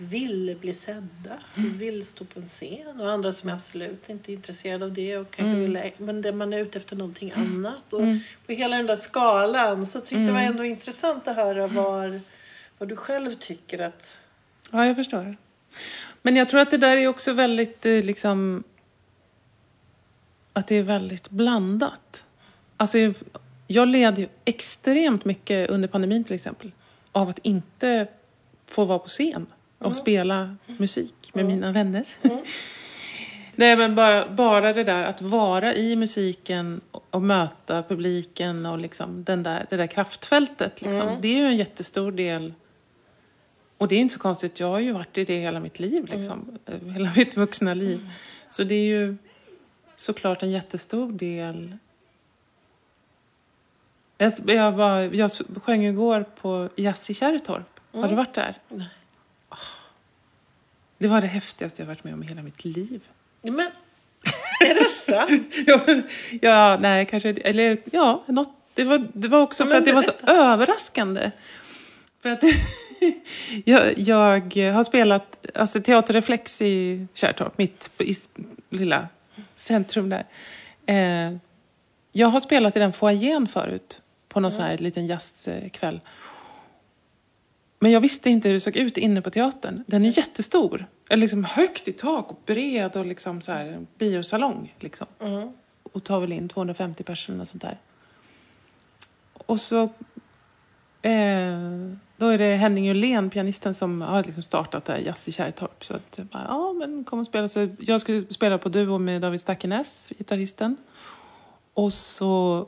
vill bli sedda, vill stå på en scen och andra som är absolut inte intresserade av det. Och kanske vill, men det man är ute efter någonting annat. Och På hela den där skalan så tyckte jag det var ändå intressant att höra var, vad du själv tycker att... Ja, jag förstår. Men jag tror att det där är också väldigt eh, liksom... Att det är väldigt blandat. Alltså, jag- jag led ju extremt mycket under pandemin till exempel av att inte få vara på scen och spela musik med mina vänner. <laughs> Nej, men bara, bara det där att vara i musiken och, möta publiken och liksom den där, det där kraftfältet. Liksom. Det är ju en jättestor del och det är inte så konstigt, jag har ju varit i det hela mitt liv, liksom. Eh, hela mitt vuxna liv. Så det är ju såklart en jättestor del. Jag, jag, var, jag sjöng igår på Jazz i Kärrtorp. Har du varit där? Nej. Det var det häftigaste jag varit med om i hela mitt liv. Men Är det sant? <laughs> ja, ja, nej, kanske Eller ja, något. Det var, det var också för men att det var så överraskande. För att <laughs> jag, jag har spelat alltså, teaterreflex i Kärrtorp, mitt i lilla centrum där. Eh, jag har spelat i den foajén förut, på någon sån här liten jazzkväll. Men jag visste inte hur det såg ut inne på teatern. Den är jättestor. Eller liksom högt i tak och bred och liksom så här en biosalong. Liksom. Mm. Och tar väl in 250 personer och sånt där. Och så... Eh, då är det Henning Julén, pianisten, som har liksom startat där Jazz i Kärrtorp. Så att, bara, ja, men kom och spela. Så jag skulle spela på duo med David Stackenäs, gitarristen. Och så,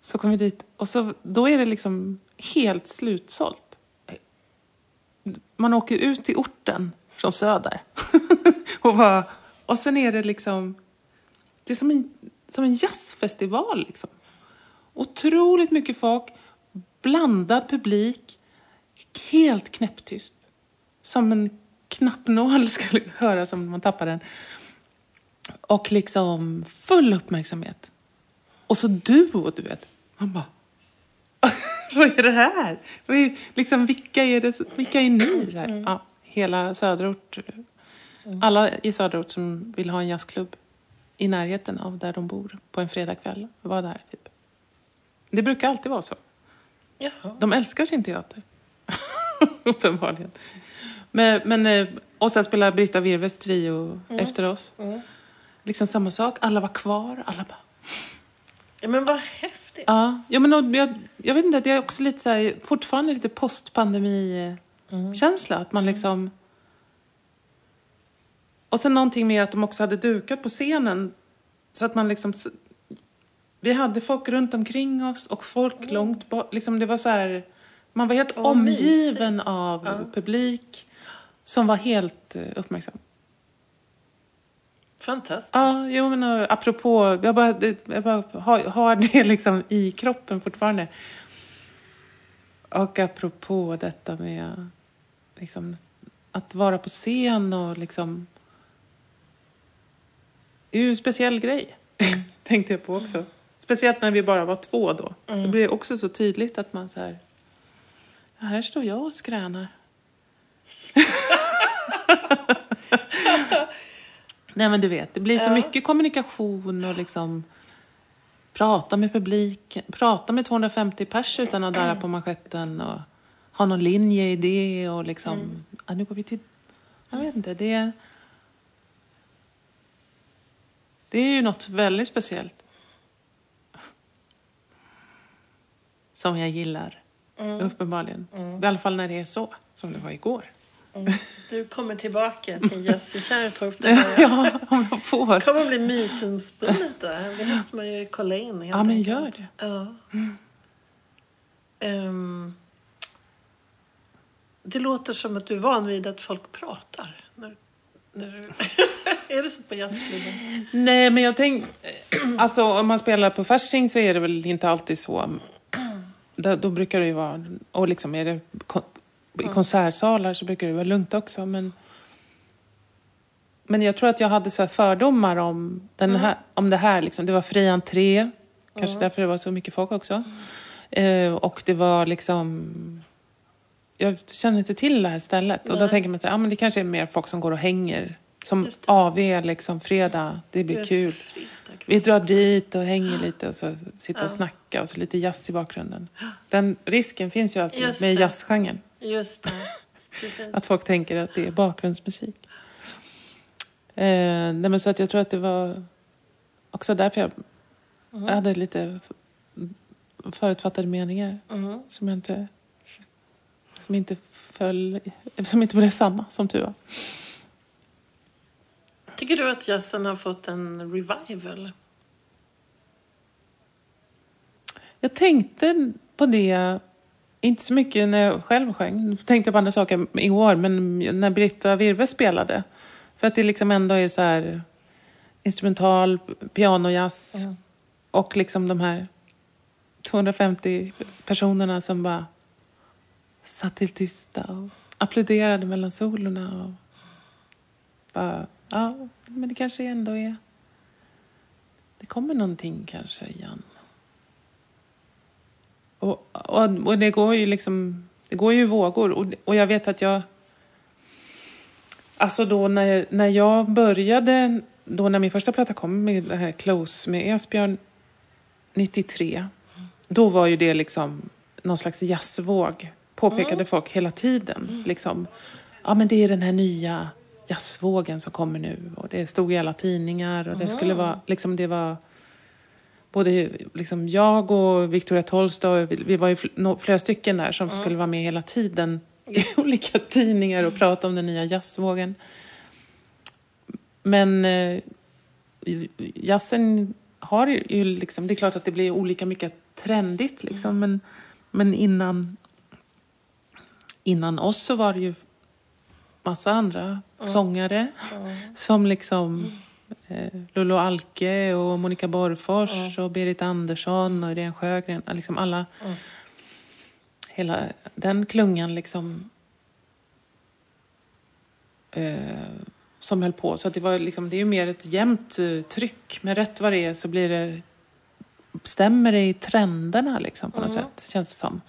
så kom vi dit och så, då är det liksom helt slutsålt. Man åker ut till orten från söder. <laughs> och, bara, och sen är det liksom... Det är som en, som en jazzfestival. Liksom. Otroligt mycket folk, blandad publik, helt knäpptyst. Som en knappnål <laughs> skulle höras om man tappar den. Och liksom full uppmärksamhet. Och så duo, du vet. Man bara... Vad är det här? Vad är, liksom, vilka, är det, vilka är ni? Här, ja, hela söderort. Alla i söderort som vill ha en jazzklubb i närheten av där de bor på en fredagkväll var där. Typ. Det brukar alltid vara så. Jaha. De älskar sin teater. <laughs> Uppenbarligen. Men, men, eh, och sen spelar Britta Virves trio efter oss. Mm. Liksom samma sak. Alla var kvar. Alla bara... Ja, men vad häftigt. Ja, ja men jag, jag vet inte, det är också lite så här, fortfarande lite postpandemi-känsla. Att man liksom... Och sen någonting med att de också hade dukat på scenen. Så att man liksom... Vi hade folk runt omkring oss och folk långt bort. Liksom det var så här... Man var helt Vad omgiven av Ja. publik som var helt eh, uppmärksam. Fantastiskt. Ja, jo men och apropå, jag bara, jag bara har, har det <laughs> liksom i kroppen fortfarande. Och apropå detta med liksom, att vara på scen och liksom... Det är ju en speciell grej, <laughs> tänkte jag på också. Speciellt när vi bara var två då. Det blir också så tydligt att man så här... Ja, här står jag och skränar. <laughs> Nej men du vet, det blir så Ja. mycket kommunikation och liksom prata med publiken, prata med 250 pers utan att darra på manschetten och ha någon linje i det och liksom, ja, nu går vi till, jag vet inte, det det är ju något väldigt speciellt. Som jag gillar, uppenbarligen. I alla fall när det är så, som det var igår. Mm. Du kommer tillbaka till <laughs> i Kärrtorp. Det ja, om jag får. kommer att bli mytomspunnet där. Det måste man ju kolla in. helt Ja, men enkelt. gör det. Ja. Ehm, det låter som att du är van vid att folk pratar. När, när du... <laughs> är det så på jazzklubben? Nej, men jag tänker... <clears throat> Alltså, om man spelar på Fasching så är det väl inte alltid så. <clears throat> Då, då brukar det ju vara... Och liksom är det i konsertsalar så brukar det vara lugnt också. Men, men jag tror att jag hade så fördomar om, den här, om det här. Liksom. Det var fri entré. Kanske därför det var så mycket folk också. Eh, och det var liksom... Jag känner inte till det här stället. Och då tänker man ja, men det kanske är mer folk som går och hänger. Som. AV, liksom fredag. Det blir kul. fredag. Vi drar dit och hänger lite och så sitter och Ja. snackar och så lite jazz i bakgrunden. Den risken finns ju alltid Just med det. jazzgenren. Just det. <laughs> Att folk tänker att det är bakgrundsmusik. Eh, nej men så att jag tror att det var också därför jag, Mm. jag hade lite förutfattade meningar Mm. som jag inte som inte föll, som inte blev sanna som tur var. Tycker du att jazzen har fått en revival? Jag tänkte på det, inte så mycket när jag själv sjöng. Jag tänkte på andra saker i år, men när Britta Virve spelade. För att det liksom ändå är så här instrumental, pianojazz och liksom de här 250 personerna som bara satt till tysta och applåderade mellan solorna. Och bara, ja, men det kanske ändå är det kommer någonting kanske igen. Och, och, och det går ju liksom, det går ju vågor. Och, och jag vet att jag, alltså då när, när jag började, då när min första platta kom med det här Close med Esbjörn 93, då var ju det liksom någon slags jazzvåg, påpekade Mm. folk hela tiden. Liksom, ja men det är den här nya jazzvågen som kommer nu. Och det stod i alla tidningar och det Mm. skulle vara, liksom det var både liksom jag och Victoria Tolstoy, vi, vi var ju flera stycken där som skulle vara med hela tiden i <laughs> olika tidningar och prata om den nya jazzvågen. Men eh, jazzen har ju liksom, det är klart att det blir olika mycket trendigt liksom, men, men innan, innan oss så var det ju massa andra sångare som liksom eh, Lollo Alke och Monica Borgfors och Berit Andersson och Irene Sjögren, liksom alla, hela den klungan liksom eh, som höll på. Så det, var liksom, det är ju mer ett jämnt eh, tryck. Men rätt vad det är så blir det, stämmer det i trenderna liksom, på något sätt, känns det som.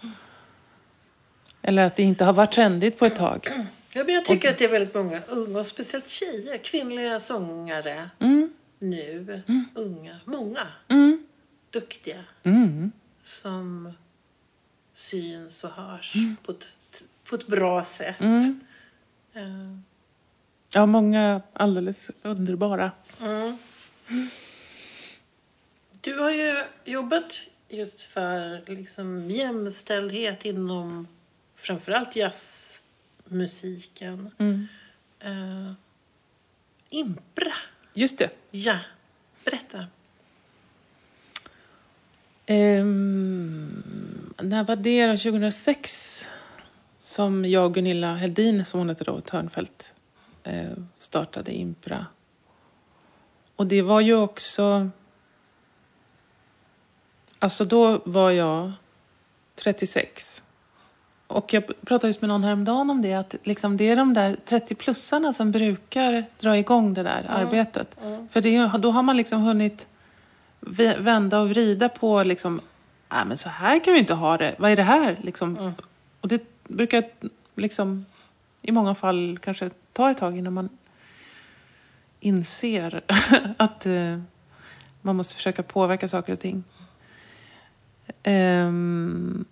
Eller att det inte har varit trendigt på ett tag. Ja, men jag tycker att det är väldigt många unga, och speciellt tjejer, kvinnliga sångare Mm. nu. Unga, många, Mm. duktiga, Mm. som syns och hörs på, ett, på ett bra sätt. Mm. Eh, Ja, många alldeles underbara. Mm. Du har ju jobbat just för liksom jämställdhet inom framförallt jazzmusiken. Mm. Eh, Impra, Just det. ja. Berätta. Ehm, när var det då? 2006? Som jag och Gunilla Hedin, som hon hette då, Törnfält, eh, startade Impra. Och det var ju också... Alltså då var jag 36. Och jag pratade just med någon häromdagen om det, att liksom det är de där 30-plussarna som brukar dra igång det där arbetet. För det, då har man liksom hunnit vä- vända och vrida på liksom, nej men så här kan vi inte ha det. Vad är det här? Liksom. Och det brukar liksom i många fall kanske ta ett tag innan man inser <laughs> att eh, man måste försöka påverka saker och ting. Ehm,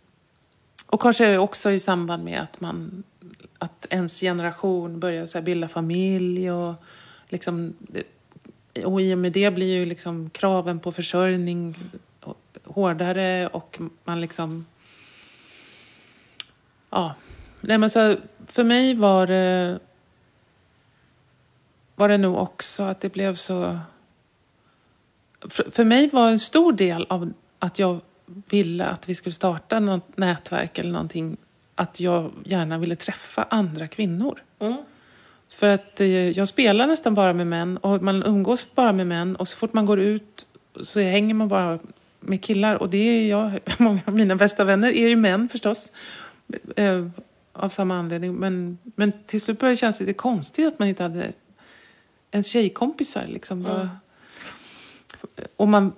och kanske också i samband med att man att ens generation börjar så här bilda familj och liksom och i och med det blir ju liksom kraven på försörjning hårdare och man liksom... Ja. Nej, men så för mig var det, var det nog också att det blev så... För, för mig var en stor del av att jag ville att vi skulle starta något nätverk eller någonting att jag gärna ville träffa andra kvinnor. Mm. För att eh, jag spelar nästan bara med män och man umgås bara med män och så fort man går ut så hänger man bara med killar och det är jag, <laughs> många av mina bästa vänner är ju män förstås. Eh, av samma anledning. Men, men till slut började det kännas lite konstigt att man inte hade ens tjejkompisar liksom. Bara- Och man,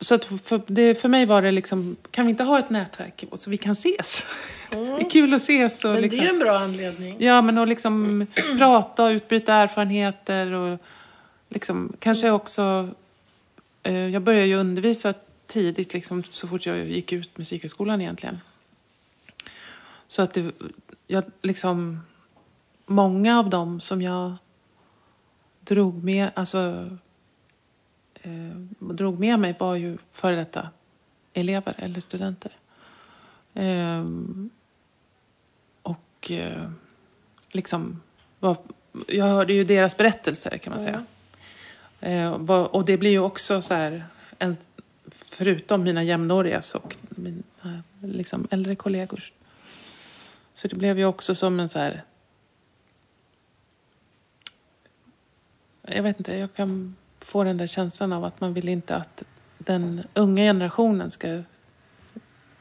så att för, det, för mig var det liksom, kan vi inte ha ett nätverk så vi kan ses? <laughs> Det är kul att ses. Och Men liksom, det är ju en bra anledning. Ja, men att liksom <clears throat> prata och utbyta erfarenheter och liksom kanske också... Eh, jag började ju undervisa tidigt, liksom, så fort jag gick ut musikhögskolan egentligen. Så att det, jag liksom... Många av dem som jag drog med, alltså, eh, drog med mig var ju före detta elever eller studenter. Ehm, och eh, liksom, var, jag hörde ju deras berättelser kan man säga. Eh, var, och det blir ju också så här, en, förutom mina jämnåriga och mina liksom, äldre kollegor. Så det blev ju också som en så här... Jag vet inte, jag kan få den där känslan av att man vill inte att den unga generationen ska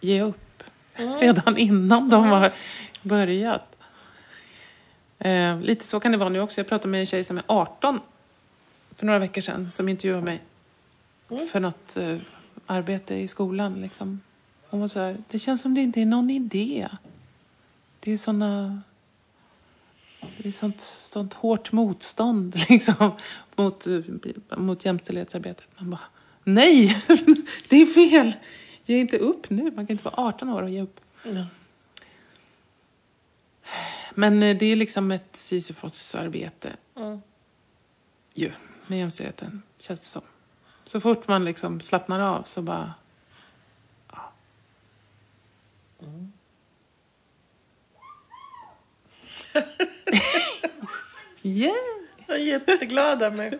ge upp redan innan de har börjat. Eh, lite så kan det vara nu också. Jag pratade med en tjej som är 18 för några veckor sedan som intervjuade mig. för något eh, arbete i skolan. Liksom. Hon var så här, det känns som det inte är någon idé. Det är såna... Det är sånt, sånt hårt motstånd <laughs> liksom, mot, eh, mot jämställdhetsarbetet. Man bara, nej, <laughs> det är fel. Ge inte upp nu. Man kan inte vara 18 år och ge upp. Ja. Men eh, det är liksom ett Sisyfos-arbete Mm. ju, med jämställdheten, känns det som. Så fort man liksom slappnar av så bara... Ja. <laughs> yeah! Jag är jätteglad av mig.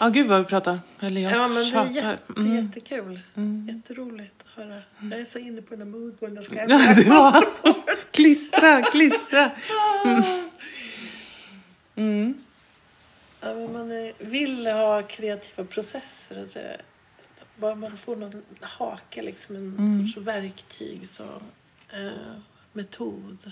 Ja, gud vad vi pratar. Eller jag Ja, men det är tjatar. jätte, Mm. jättekul. Jätteroligt att höra. Jag är så inne på den här moodboarden. Jag ska Ja, du har... klistra, klistra. Mm. Ja, men man vill ha kreativa processer. Alltså, bara man får någon hake, liksom en Mm. sorts verktyg, så, eh, metod. Ja,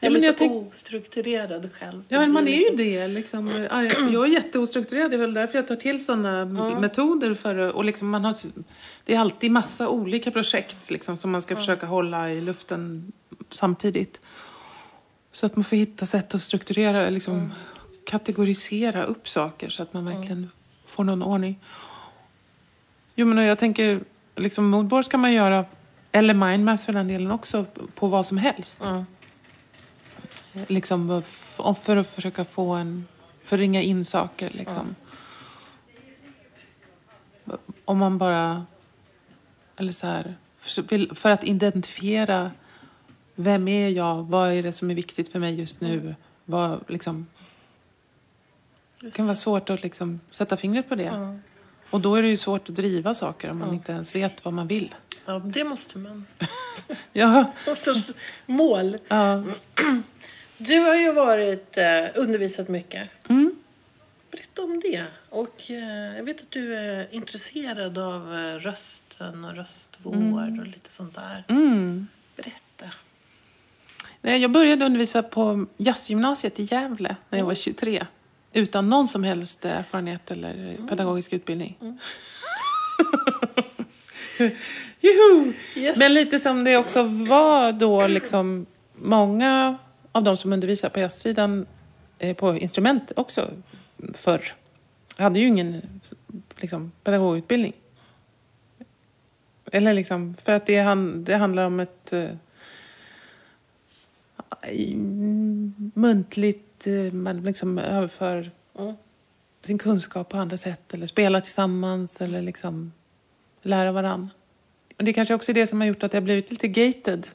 Jag är men lite jag ostrukturerad själv. Ja, men man är ju det. Liksom. <clears throat> Ja, jag är jätteostrukturerad. Det är väl därför jag tar till sådana metoder. För, och liksom man har, det är alltid massa olika projekt liksom, som man ska försöka hålla i luften samtidigt. Så att man får hitta sätt att strukturera, liksom, kategorisera upp saker så att man verkligen får någon ordning. Jo, men jag tänker, liksom, moodboards kan man göra, eller mindmaps för den delen också, på vad som helst. Ja. Liksom för att försöka få en... För att ringa in saker liksom. Om man bara... Eller så här... För, att identifiera vem är jag? Vad är det som är viktigt för mig just nu? Vad, liksom, det kan vara svårt att liksom sätta fingret på det. Ja. Och då är det ju svårt att driva saker om man inte ens vet vad man vill. Ja, det måste man. Ja, Någon sorts mål. ja. <clears throat> Du har ju varit, eh, undervisat mycket. Mm. Berätta om det. Och eh, jag vet att du är intresserad av eh, rösten och röstvård och lite sånt där. Mm. Berätta. Jag började undervisa på jazzgymnasiet i Gävle när jag var 23. Utan någon som helst erfarenhet eller pedagogisk utbildning. <laughs> <laughs> Juhu! Yes. Men lite som det också var då, liksom, många av de som undervisar på jazzsidan eh, på instrument också förr hade ju ingen liksom, pedagogutbildning. Eller liksom, för att det, han, det handlar om ett eh, mm, muntligt, eh, man liksom överför Mm. sin kunskap på andra sätt eller spelar tillsammans eller liksom lära varann. Och det kanske också är det som har gjort att det har blivit lite gated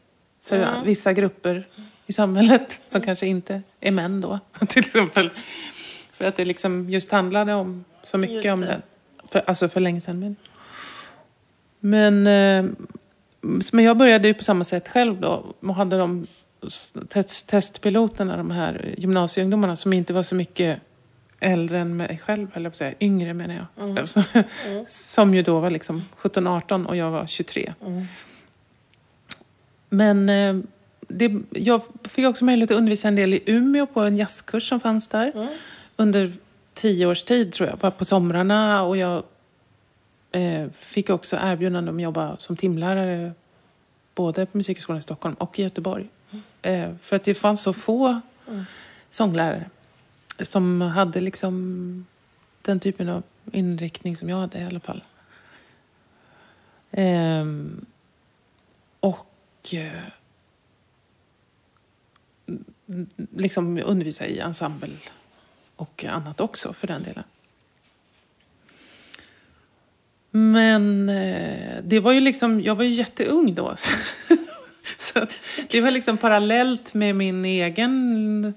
för Mm. vissa grupper i samhället som kanske inte är män då, <laughs> till exempel. För att det liksom just handlade om så mycket om det. det. För, alltså för länge sedan. Men, men, eh, men jag började ju på samma sätt själv då och hade de test, testpiloterna, de här gymnasieungdomarna som inte var så mycket äldre än mig själv, eller att säga, yngre menar jag. Mm. Alltså, Som ju då var liksom 17-18 och jag var 23. Mm. Men eh, det, jag fick också möjlighet att undervisa en del i Umeå på en jazzkurs som fanns där. Mm. Under tio års tid tror jag, bara på somrarna. Och jag eh, fick också erbjudande om att jobba som timlärare både på Musikhögskolan i Stockholm och i Göteborg. Eh, för att det fanns så få Mm. sånglärare som hade liksom den typen av inriktning som jag hade i alla fall. Ehm, och eh, liksom undervisa i ensemble och annat också för den delen. Men eh, det var ju liksom, jag var ju jätteung då. <laughs> Så att det var liksom parallellt med min egen,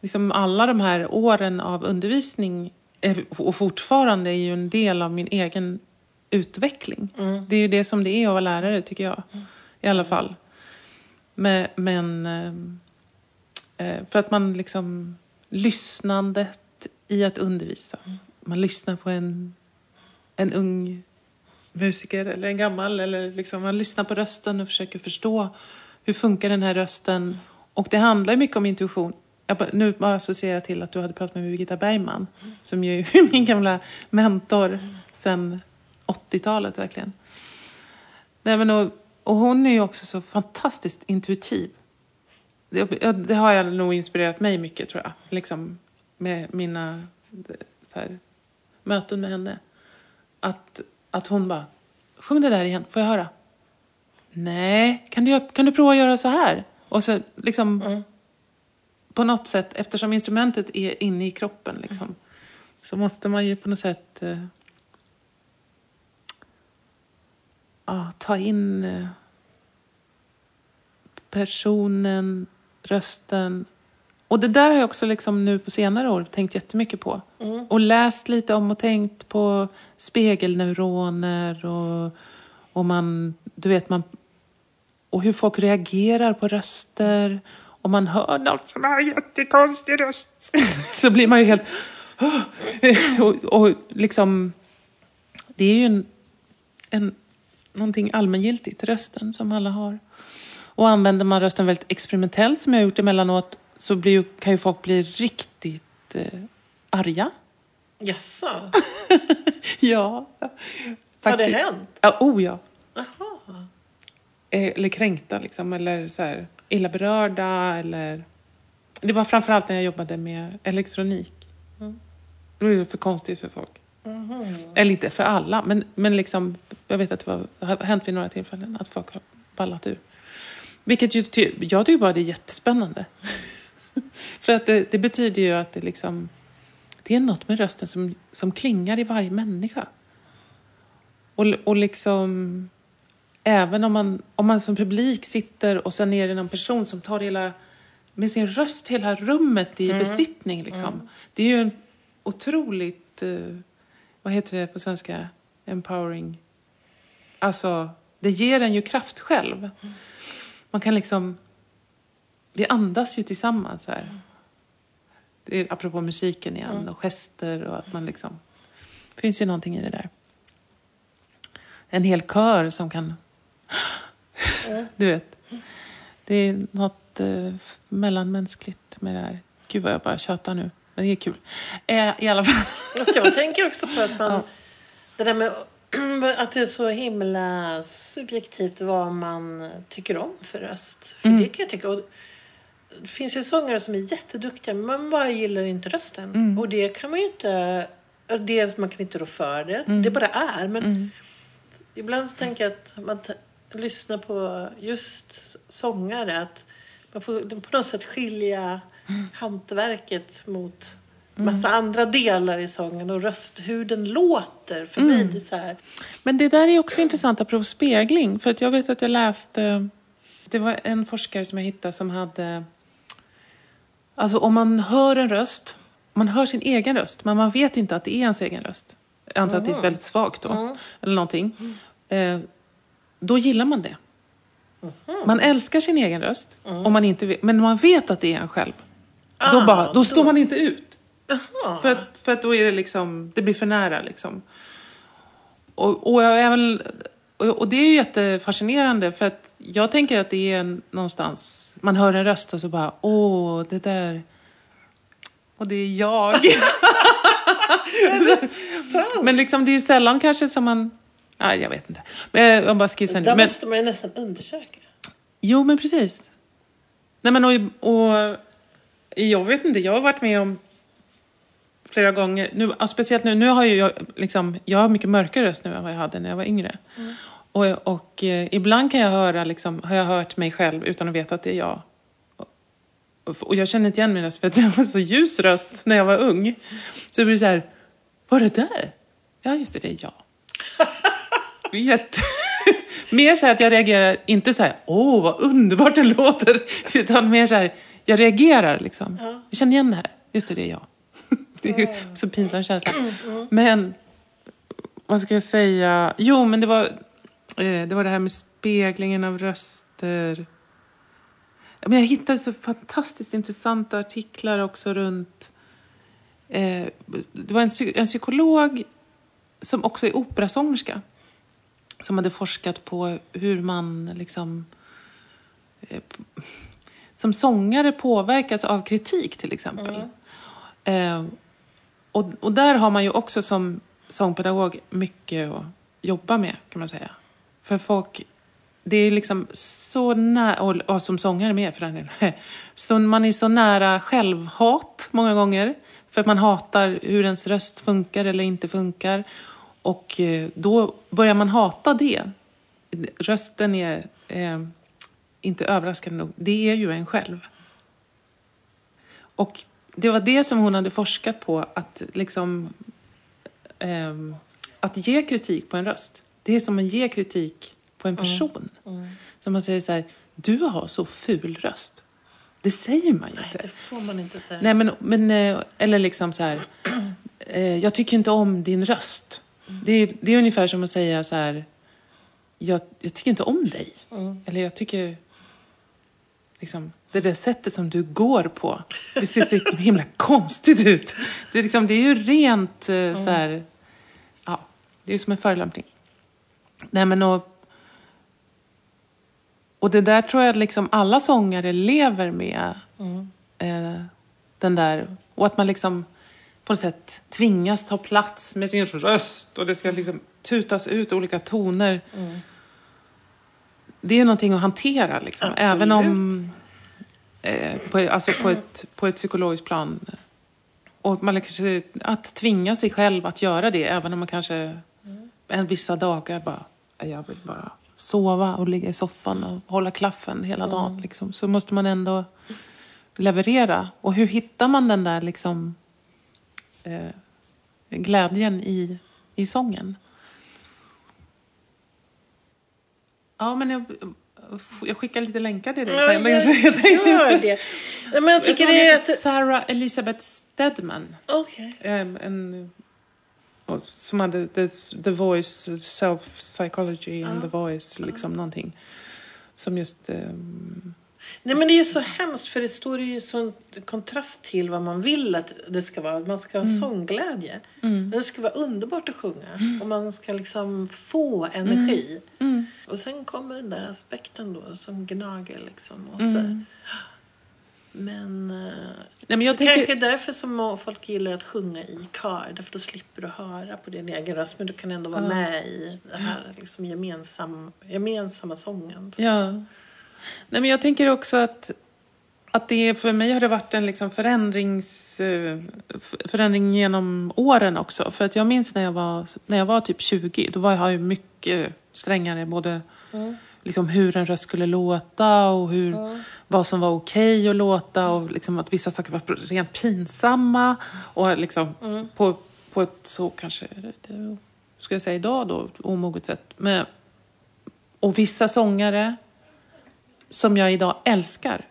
liksom alla de här åren av undervisning är- och fortfarande är ju en del av min egen utveckling. Mm. Det är ju det som det är att vara lärare tycker jag. I alla fall. Men, men eh, eh, för att man liksom lyssnandet i att undervisa. Man lyssnar på en, en ung musiker eller en gammal. Eller liksom, man lyssnar på rösten och försöker förstå hur funkar den här rösten. Och det handlar mycket om intuition jag bara, nu bara associerar jag till att du hade pratat med Birgitta Bergman, som ju är <laughs> min gamla mentor sedan 80-talet verkligen. Nej, men och, och hon är ju också så fantastiskt intuitiv. Det, det har jag nog inspirerat mig mycket tror jag. Liksom med mina så här, möten med henne. Att, att hon bara, sjung det där igen, får jag höra? Nej, kan du, kan du prova att göra så här? Och så liksom mm på något sätt, eftersom instrumentet är inne i kroppen liksom, så måste man ju på något sätt eh, ja, ta in eh, personen, rösten. Och det där har jag också liksom nu på senare år tänkt jättemycket på. Och läst lite om och tänkt på spegelneuroner och, och man, du vet, man, och hur folk reagerar på röster. Om man hör något som har jättekonstig röst <laughs> så blir man ju helt... <gasps> och, och liksom, det är ju en, en, någonting allmängiltigt, rösten som alla har. Och använder man rösten väldigt experimentellt, som jag har gjort emellanåt, så blir kan ju folk bli riktigt eh, arga. Jaså? <laughs> Ja. Har det Faktiskt. hänt? Ja, oh ja. Jaha. Eh, Eller kränkta liksom, eller så här, illa berörda eller... Det var framförallt när jag jobbade med elektronik. Det var för konstigt för folk. Eller inte för alla, men, men liksom, jag vet att det var, har hänt vid några tillfällen att folk har ballat ur. Vilket ju, jag tycker bara det är jättespännande. <laughs> för att det, det betyder ju att det liksom, det är något med rösten som, som klingar i varje människa. Och, och liksom, även om man, om man som publik sitter och sen är det någon person som tar hela, med sin röst hela rummet i besittning. Liksom. Det är ju en otroligt, eh, vad heter det på svenska, empowering. Alltså, det ger en ju kraft själv. Man kan liksom, vi andas ju tillsammans här. Det är, apropå musiken igen och gester och att man liksom, det finns ju någonting i det där. En hel kör som kan <laughs> du vet. Det är något eh, mellanmänskligt med det här. Gud vad jag bara tjatar nu. Men det är kul. Eh, I alla fall. <laughs> Alltså, jag tänker också på att man... Ja. Det där med <clears throat> att det är så himla subjektivt vad man tycker om för röst. För Mm. det kan jag tycka. Och det finns ju sångare som är jätteduktiga men man bara gillar inte rösten. Mm. Och det kan man ju inte... Dels man kan inte rå för det. Mm. Det bara är. Men ibland så tänker jag att man lyssnar på just sångare. Att man får på något sätt skilja hantverket mot massa andra delar i sången och röst, hur den låter. För mig det är så här. Men det där är också intressant apropå spegling. För att jag vet att jag läste, det var en forskare som jag hittade som hade, alltså om man hör en röst, man hör sin egen röst, men man vet inte att det är ens egen röst. Jag antar att det är väldigt svagt då, eller någonting. Då gillar man det. Man älskar sin egen röst, om man inte vet, men man vet att det är en själv. Då, Ah, bara, då då- står man inte ut. Jaha. För att, för att då är det liksom, det blir för nära liksom. Och, och, väl, och, det är jättefascinerande för att jag tänker att det är en, någonstans, man hör en röst och så bara, åh, det där, och det är jag. <laughs> <laughs> Men liksom det är ju sällan kanske som man, nej jag vet inte. Men jag, bara skissar nu. Där Men, måste man ju nästan undersöka. Jo, men precis. Nej, men och, och jag vet inte, jag har varit med om flera gånger, nu, ja, speciellt nu, nu har ju jag liksom, jag har mycket mörkare röst nu än vad jag hade när jag var yngre. Och, och eh, ibland kan jag höra, liksom, har jag hört mig själv utan att veta att det är jag. Och, och jag känner inte igen min röst för att jag var så ljus röst när jag var ung. Så det blir så här, var det där? Ja, just det, det är jag. <laughs> Jätte... <laughs> mer så här att jag reagerar, inte så här, åh vad underbart det låter, <laughs> utan mer så här, jag reagerar liksom. Jag känner igen det här, just det, det är jag. <laughs> det är ju så pinsam känsla. Men, vad ska jag säga, jo men det var, eh, det var det här med speglingen av röster. Ja, Men jag hittade så fantastiskt intressanta artiklar också runt eh, det var en, en psykolog som också är operasångerska som hade forskat på hur man liksom... eh, som sångare påverkas av kritik till exempel. Eh, och, och där har man ju också som sångpedagog mycket att jobba med kan man säga. För folk, det är liksom så nära, och, och som sångare med för den delen. <laughs> Så man är så nära självhat många gånger. För att man hatar hur ens röst funkar eller inte funkar. Och eh, då börjar man hata det. Rösten är, eh, inte överraskande nog, det är ju en själv. Och det var det som hon hade forskat på, att liksom ehm, att ge kritik på en röst. Det är som att ge kritik på en person. Som man säger så här, du har så ful röst. Det säger man ju Nej, inte. det får man inte säga. Nej, men, men, eh, eller liksom så här, eh, jag tycker inte om din röst. Det, är, det är ungefär som att säga så här, jag, jag tycker inte om dig. Eller jag tycker, liksom, det där sättet som du går på, det ser så himla konstigt ut. Det är, liksom, det är ju rent eh, så här, ja, det är som en förolämpning. Nej men och, och det där tror jag liksom alla sångare lever med. Eh, den där, och att man liksom på något sätt tvingas ta plats med sin röst och det ska liksom tutas ut olika toner. Det är någonting att hantera liksom. Absolut. Även om, eh, på, alltså på ett, på ett psykologiskt plan. Och man liksom, att tvinga sig själv att göra det, även om man kanske en vissa dagar bara, jag vill bara sova och ligga i soffan och hålla klaffen hela dagen. Liksom. Så måste man ändå leverera. Och hur hittar man den där liksom, eh, glädjen i, i sången? Ja, men jag, jag skickar lite länkar till dig Ja, sen. jag, kanske. gör det. Men jag tycker Hon det är... Sarah Elizabeth Stedman. Okej. En, en, och som hade The, the Voice, Self Psychology and The Voice, liksom någonting. Som just... ehm, Nej men det är ju så hemskt för det står ju sån kontrast till vad man vill att det ska vara. Man ska ha sångglädje. Det ska vara underbart att sjunga. Och man ska liksom få energi. Och sen kommer den där aspekten då som gnager liksom. Och så. Men, eh, Nej, men jag kanske tänker, är därför som folk gillar att sjunga i kör. Därför då slipper du höra på din egen röst. Men du kan ändå vara med i den här liksom gemensam, gemensamma sången. ja. Nej, men jag tänker också att, att det för mig har det varit en liksom förändrings, eh, förändring genom åren också. För att jag minns när jag var, när jag var typ 20, då var jag mycket strängare både liksom hur en röst skulle låta och hur, vad som var okej att låta och liksom att vissa saker var rent pinsamma och liksom på, på ett så kanske, ska jag säga idag då, omoget sätt. Men, och vissa sångare som jag idag älskar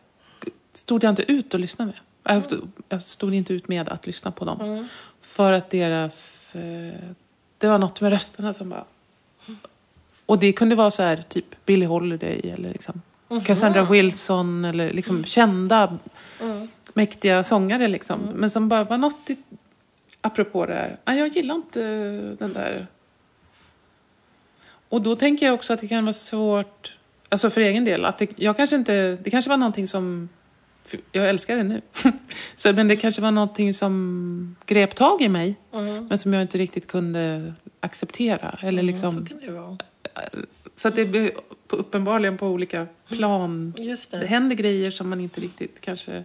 stod jag inte ut att lyssna med. Jag- Jag stod inte ut med att lyssna på dem. För att deras... eh, Det var något med rösterna som bara... Och det kunde vara så här, typ Billie Holiday eller liksom Cassandra Wilson eller liksom kända mäktiga sångare liksom. Men som bara var något i, apropå det här. "Ah, Jag gillar inte den där och då tänker jag också att det kan vara svårt, alltså för egen del, att det, jag kanske inte, det kanske var någonting som, jag älskar det nu, <laughs> så, men det kanske var någonting som grep tag i mig, men som jag inte riktigt kunde acceptera. Eller Så liksom, kan det vara. så att det uppenbarligen på olika plan. Just Det det. händer grejer som man inte riktigt kanske...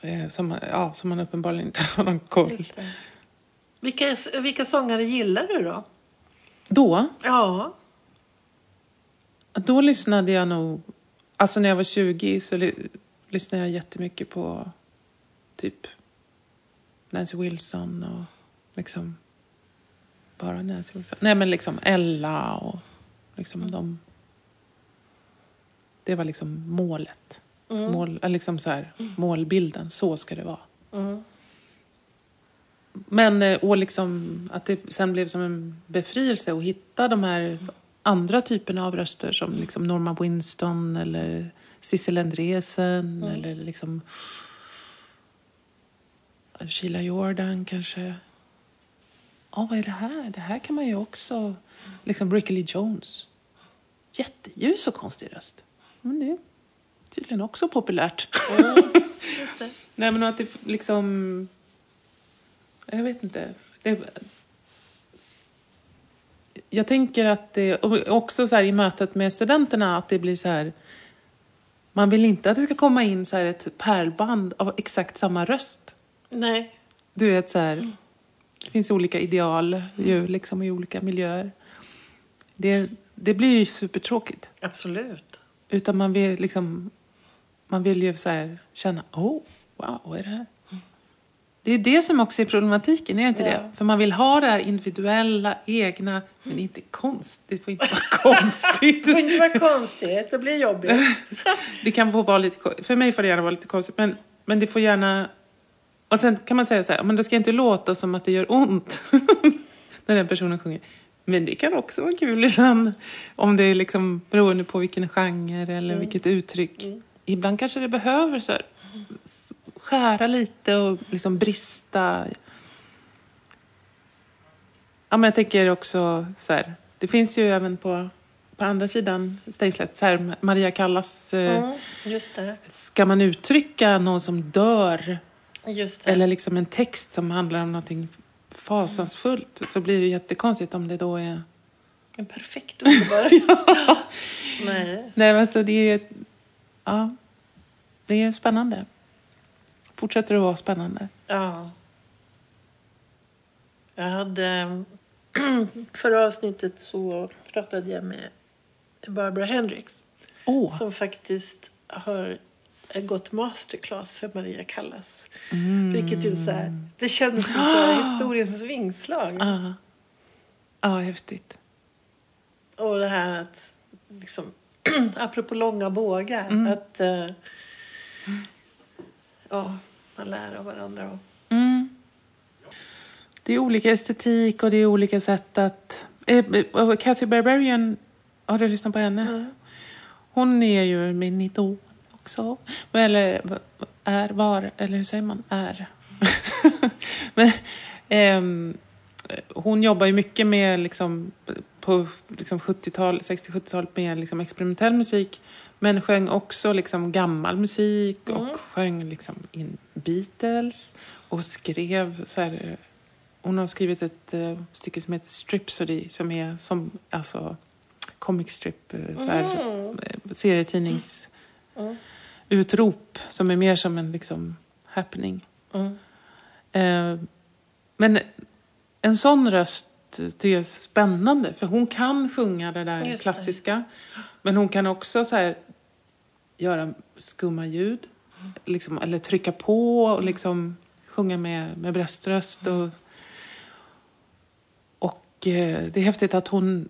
eh, Som, ja, som man uppenbarligen inte <laughs> har någon koll. Vilka, vilka sångare gillar du då? Då, Ja. Då lyssnade jag nog... Alltså när jag var 20 så ly, lyssnade jag jättemycket på typ Nancy Wilson och liksom... Bara Nancy Wilson. Nej men liksom Ella och liksom de... Det var liksom målet. Mål, eller liksom så här, målbilden. Så ska det vara. Mm. Men eh, och liksom att det sen blev som en befrielse att hitta de här andra typerna av röster som liksom Norma Winston eller Sissel Andresen eller liksom Sheila Jordan kanske. Ja, vad är det här? Det här kan man ju också... Liksom Ricky Lee Jones. jätteljus och konstig röst. Men det är tydligen också populärt. Just det. <laughs> Nej, men att det liksom... Jag vet inte. Det, jag tänker att det, och också så här i mötet med studenterna, att det blir så här... Man vill inte att det ska komma in så här ett pärlband av exakt samma röst. Nej. Du vet så här, det finns olika ideal ju liksom i olika miljöer. Det, det blir ju supertråkigt. Absolut. Utan man vill liksom, man vill ju så här känna, oh, wow, vad är det här? Det är det som också är problematiken, är det inte Ja. det? För man vill ha det här individuella, egna, men inte konstigt. Det får inte vara <laughs> konstigt. Det får inte vara konstigt, det blir jobbigt. <laughs> Det kan få vara lite, för mig får det gärna vara lite konstigt, men, men det får gärna... Och sen kan man säga så här, men det ska inte låta som att det gör ont <laughs> när den personen sjunger. Men det kan också vara kul ibland, om det är liksom beroende på vilken genre eller vilket uttryck. Ibland kanske det behöver så här, skära lite och liksom brista. Ja, men jag tänker också så här, det finns ju även på, på andra sidan Stejslet, så här, Maria Callas eh, Mm, just det. Ska man uttrycka någon som dör eller liksom en text som handlar om någonting fasansfullt så blir det jättekonstigt om det då är... En perfekt underbar. <laughs> Nej. Nej, men så det är... Ja, det är spännande. Fortsätter att vara spännande. Ja. Jag hade... <clears throat> Förra avsnittet så pratade jag med Barbara Hendricks Åh! som faktiskt har gått masterclass för Maria Callas. Mm. Vilket ju så här, det kändes som så här historiens vingslag. Ja. Ja, häftigt. Och det här att, liksom, <clears throat> apropå långa bågar, Mm. att eh, ja, man lär av varandra. Och, Mm. Det är olika estetik och det är olika sätt att... Eh, eh, Cathy Barbarian, har du lyssnat på henne? Hon är ju min idol också. Eller är, var, eller hur säger man? Är. <laughs> Men, ehm, hon jobbar ju mycket med, liksom, på liksom 70-tal, 60-70-talet med liksom experimentell musik. Men sjöng också liksom gammal musik och sjöng liksom in Beatles. Och skrev så här, hon har skrivit ett eh, stycke som heter Stripsody som är som alltså comic strip, eh, så här, eh, serietidnings Mm. utrop som är mer som en liksom happening. Mm. Eh, men en sån röst det är spännande för hon kan sjunga det där Just det. klassiska. Men hon kan också så här göra skumma ljud. Liksom, eller trycka på och liksom sjunga med, med bröströst. Och, och eh, det är häftigt att hon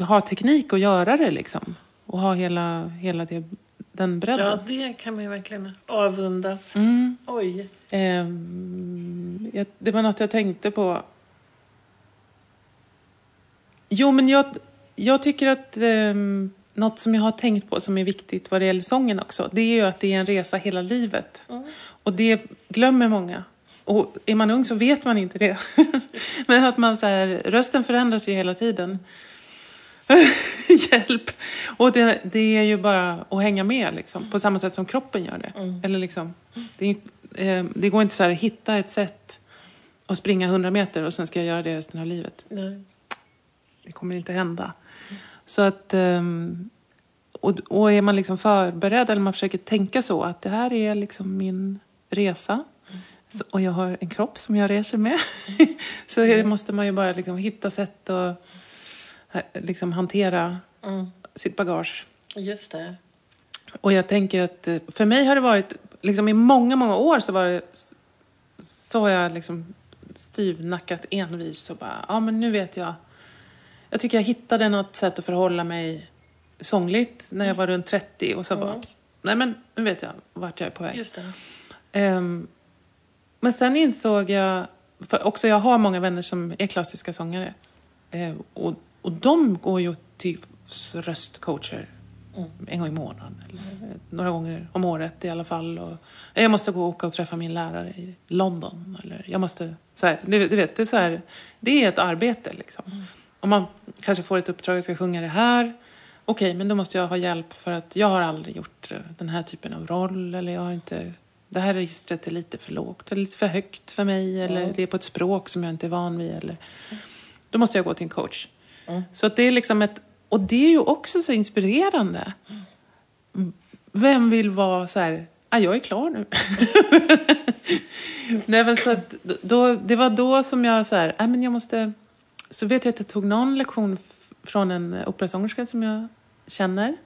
har teknik att göra det liksom. Och ha hela, hela det, den bredden. Ja, det kan man ju verkligen avundas. Mm. Oj. Ehm, jag, det var något jag tänkte på. Jo, men jag, jag tycker att um, något som jag har tänkt på som är viktigt vad det gäller sången också, det är ju att det är en resa hela livet. Och det glömmer många. Och är man ung så vet man inte det. <laughs> men att man så här, rösten förändras ju hela tiden. <laughs> Hjälp! Och det, det är ju bara att hänga med liksom, på samma sätt som kroppen gör det. Eller liksom, det, eh, det går inte så här att hitta ett sätt att springa 100 meter och sen ska jag göra det resten av livet. Nej. Det kommer inte hända. Så att, ehm, och, och är man liksom förberedd eller man försöker tänka så att det här är liksom min resa och jag har en kropp som jag reser med. <laughs> så det, måste man ju bara liksom hitta sätt att eh, liksom hantera Mm. sitt bagage. Just det. Och jag tänker att eh, för mig har det varit, liksom i många, många år så var det, så har jag liksom styvnackat envis och bara, ja men nu vet jag. Jag tycker jag hittade något sätt att förhålla mig sångligt när jag var runt 30 och så bara, nej men nu vet jag vart jag är på väg. Just. Ehm, men sen insåg jag, för också jag har många vänner som är klassiska sångare. Ehm, och, och de går ju till röstcoacher en gång i månaden. Eller eh, några gånger om året i alla fall. Och jag måste gå och åka och träffa min lärare i London. Eller jag måste, så här, du, du vet, det är, så här, det är ett arbete liksom. Om man kanske får ett uppdrag att jag ska sjunga det här. okej, men då måste jag ha hjälp för att jag har aldrig gjort eh, den här typen av roll eller jag har inte det här registret är lite för lågt eller lite för högt för mig eller det är på ett språk som jag inte är van vid. Eller... Då måste jag gå till en coach. Så att det är liksom ett... Och det är ju också så inspirerande. Vem vill vara så här, ah, jag är klar nu. <laughs> Nej, men så att då, det var då som jag så här, ah, men jag måste... Så vet jag att jag tog någon lektion från en operasångerska som jag känner.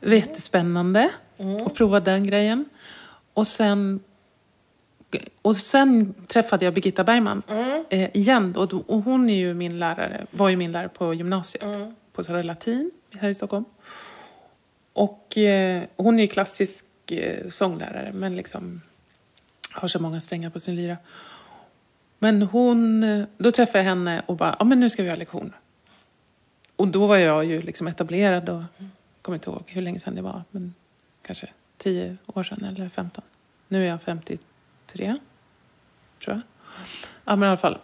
Det var jättespännande att prova den grejen. Och sen, och sen träffade jag Birgitta Bergman eh, igen. Och, då, och hon är ju min lärare, var ju min lärare på gymnasiet. På Södra Latin här i Stockholm. Och eh, hon är ju klassisk eh, sånglärare men liksom har så många strängar på sin lyra. Men hon, då träffade jag henne och bara, ja men nu ska vi ha lektion. Och då var jag ju liksom etablerad och kommer inte ihåg hur länge sedan det var, men kanske 10 år sedan eller 15. Nu är jag 53, tror jag. Ja men i alla fall.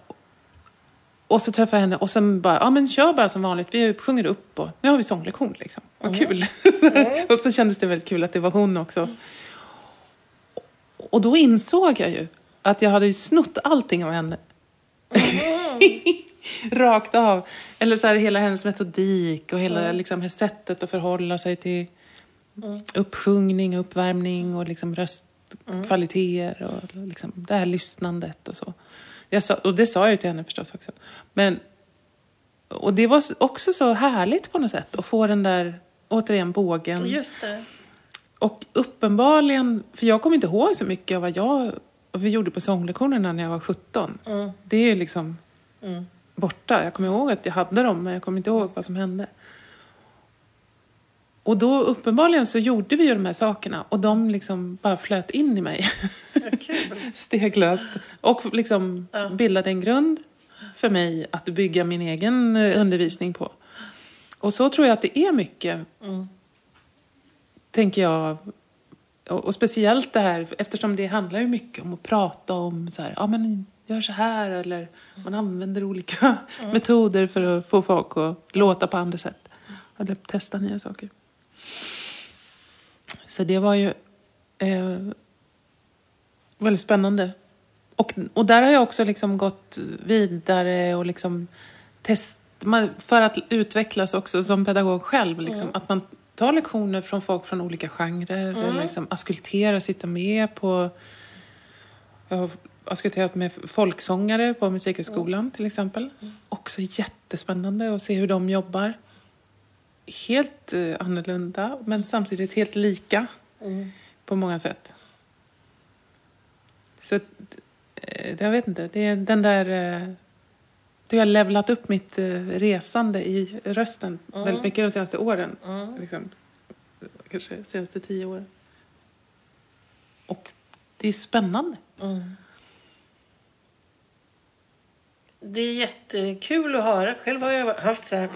Och så träffade jag henne och sen bara, ja men kör bara som vanligt, vi sjunger upp och nu har vi sånglektion liksom. Vad kul. <laughs> och så kändes det väldigt kul att det var hon också. Och då insåg jag ju att jag hade ju snott allting av henne. <laughs> Rakt av. Eller så här, hela hennes metodik och hela liksom, sättet att förhålla sig till uppsjungning, uppvärmning och liksom röstkvaliteter och liksom, det här lyssnandet och så. Jag sa, och det sa jag ju till henne förstås också. Men, och det var också så härligt på något sätt att få den där, återigen, bågen. Just det. Och uppenbarligen, för jag kommer inte ihåg så mycket av vad jag vi gjorde på sånglektionerna när jag var 17. Det är liksom borta. Jag kommer ihåg att jag hade dem, men jag kommer inte ihåg vad som hände. Och då uppenbarligen så gjorde vi ju de här sakerna och de liksom bara flöt in i mig. Kul. <laughs> Steglöst. Och liksom bildade en grund för mig att bygga min egen eh, undervisning på. Och så tror jag att det är mycket, tänker jag. Och, och speciellt det här, eftersom det handlar ju mycket om att prata om så här, ja men gör så här eller man använder olika <laughs> metoder för att få folk att låta på andra sätt. Eller testa nya saker. Så det var ju eh, väldigt spännande. Och, och där har jag också liksom gått vidare och liksom test, för att utvecklas också som pedagog själv. Liksom, Att man tar lektioner från folk från olika genrer. Eller liksom askulterar, sitta med på... Jag har askulterat med folksångare på Musikhögskolan till exempel. Också jättespännande att se hur de jobbar. Helt eh, annorlunda men samtidigt helt lika på många sätt. Så eh, jag vet inte, det är den där... Det har levlat upp mitt eh, resande i rösten väldigt mycket de senaste åren. Liksom, kanske de senaste tio åren. Och det är spännande. Det är jättekul att höra. Själv har jag haft så här,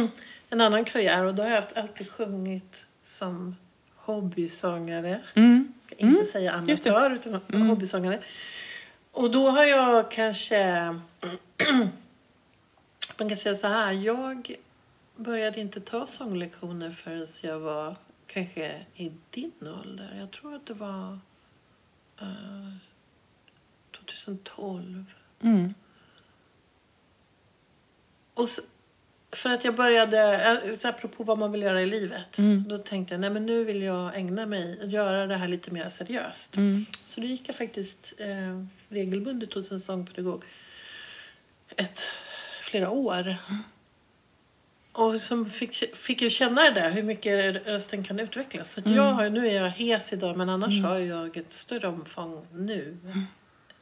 <clears throat> en annan karriär och då har jag alltid sjungit som hobbysångare. Mm. Jag ska inte säga just det. amatör utan hobbysångare. Och då har jag kanske... <clears throat> Man kan säga så här. Jag började inte ta sånglektioner förrän jag var kanske i din ålder. Jag tror att det var eh, 2012. Mm. Och s- för att jag började, eh, så apropå vad man vill göra i livet. Mm. Då tänkte jag, nej men nu vill jag ägna mig, göra det här lite mer seriöst. Mm. Så då gick jag faktiskt eh, regelbundet hos en sångpedagog ett, flera år. Och som fick, fick ju känna det där, hur mycket rösten kan utvecklas. Så att jag har, nu är jag hes idag, men annars har jag ett större omfång nu.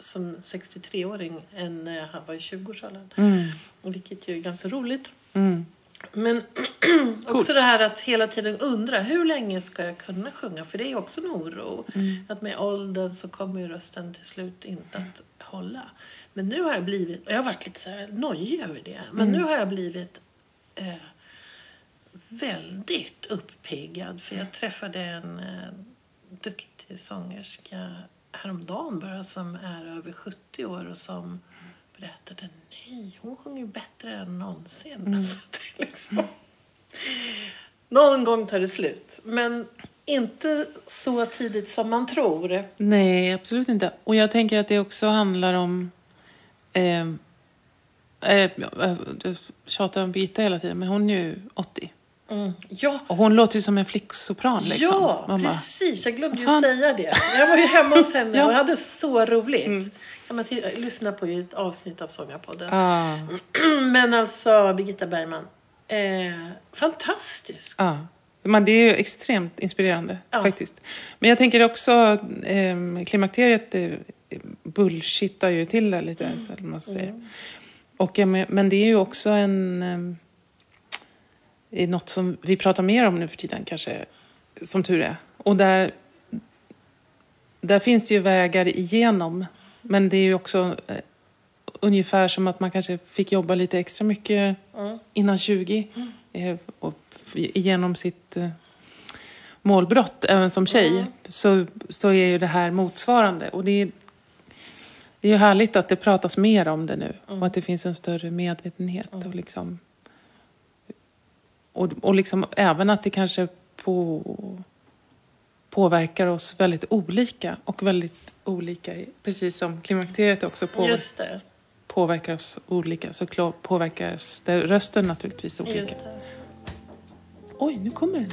Som 63-åring än när jag var i 20-årsåldern. Mm. Vilket ju är ganska roligt. Mm. Men <clears throat> också det här att hela tiden undra hur länge ska jag kunna sjunga? För det är ju också en oro. Att med åldern så kommer ju rösten till slut inte att hålla. Men nu har jag blivit, och jag har varit lite så här nojig över det. Men nu har jag blivit eh, väldigt uppiggad. För jag träffade en eh, duktig sångerska häromdagen bara som är över 70 år och som berättade nej, hon sjunger bättre än någonsin. Så det är liksom... Någon gång tar det slut. Men inte så tidigt som man tror. Nej, absolut inte. Och jag tänker att det också handlar om... Eh, eh, jag tjatar om Birgitta hela tiden, men hon är ju 80. Ja, Och hon låter ju som en flicksopran. Liksom. ja Man bara, precis. Jag glömde ju säga det. Jag var ju hemma hos henne <laughs> Ja. och hade så roligt. Ja, men till, lyssna på ett avsnitt av Sångarpodden. ah, <clears throat> Men alltså, Birgitta Bergman. Eh, fantastisk. ah. Men det är ju extremt inspirerande Ja. faktiskt. Men jag tänker också, eh, klimakteriet eh, bullshittar ju till det lite. Så, eller man ska säga. Och, eh, men- det är ju också en... Eh, är något som vi pratar mer om nu för tiden kanske, som tur är. Och där, där finns det ju vägar igenom. Men det är ju också eh, ungefär som att man kanske fick jobba lite extra mycket innan 20. Eh, och genom sitt målbrott, även som tjej, så, så är ju det här motsvarande. Och det det är ju härligt att det pratas mer om det nu och att det finns en större medvetenhet. Och, liksom, och, och liksom även att det kanske på, påverkar oss väldigt olika och väldigt olika, precis som klimakteriet också påver, Just det. påverkar oss olika, så påverkar det, rösten naturligtvis olika. Oj, nu kommer den.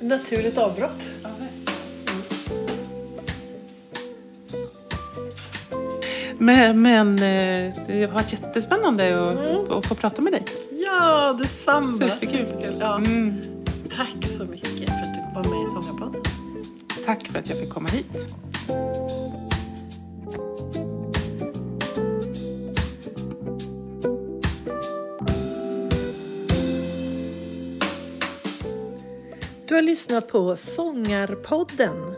Naturligt avbrott. Men, men eh, det har varit jättespännande att, att få prata med dig. Ja, detsamma. Superkul. Ja. Mm. Tack så mycket för att du var med i Sångarpodden. Tack för att jag fick komma hit. Du har lyssnat på Sångarpodden.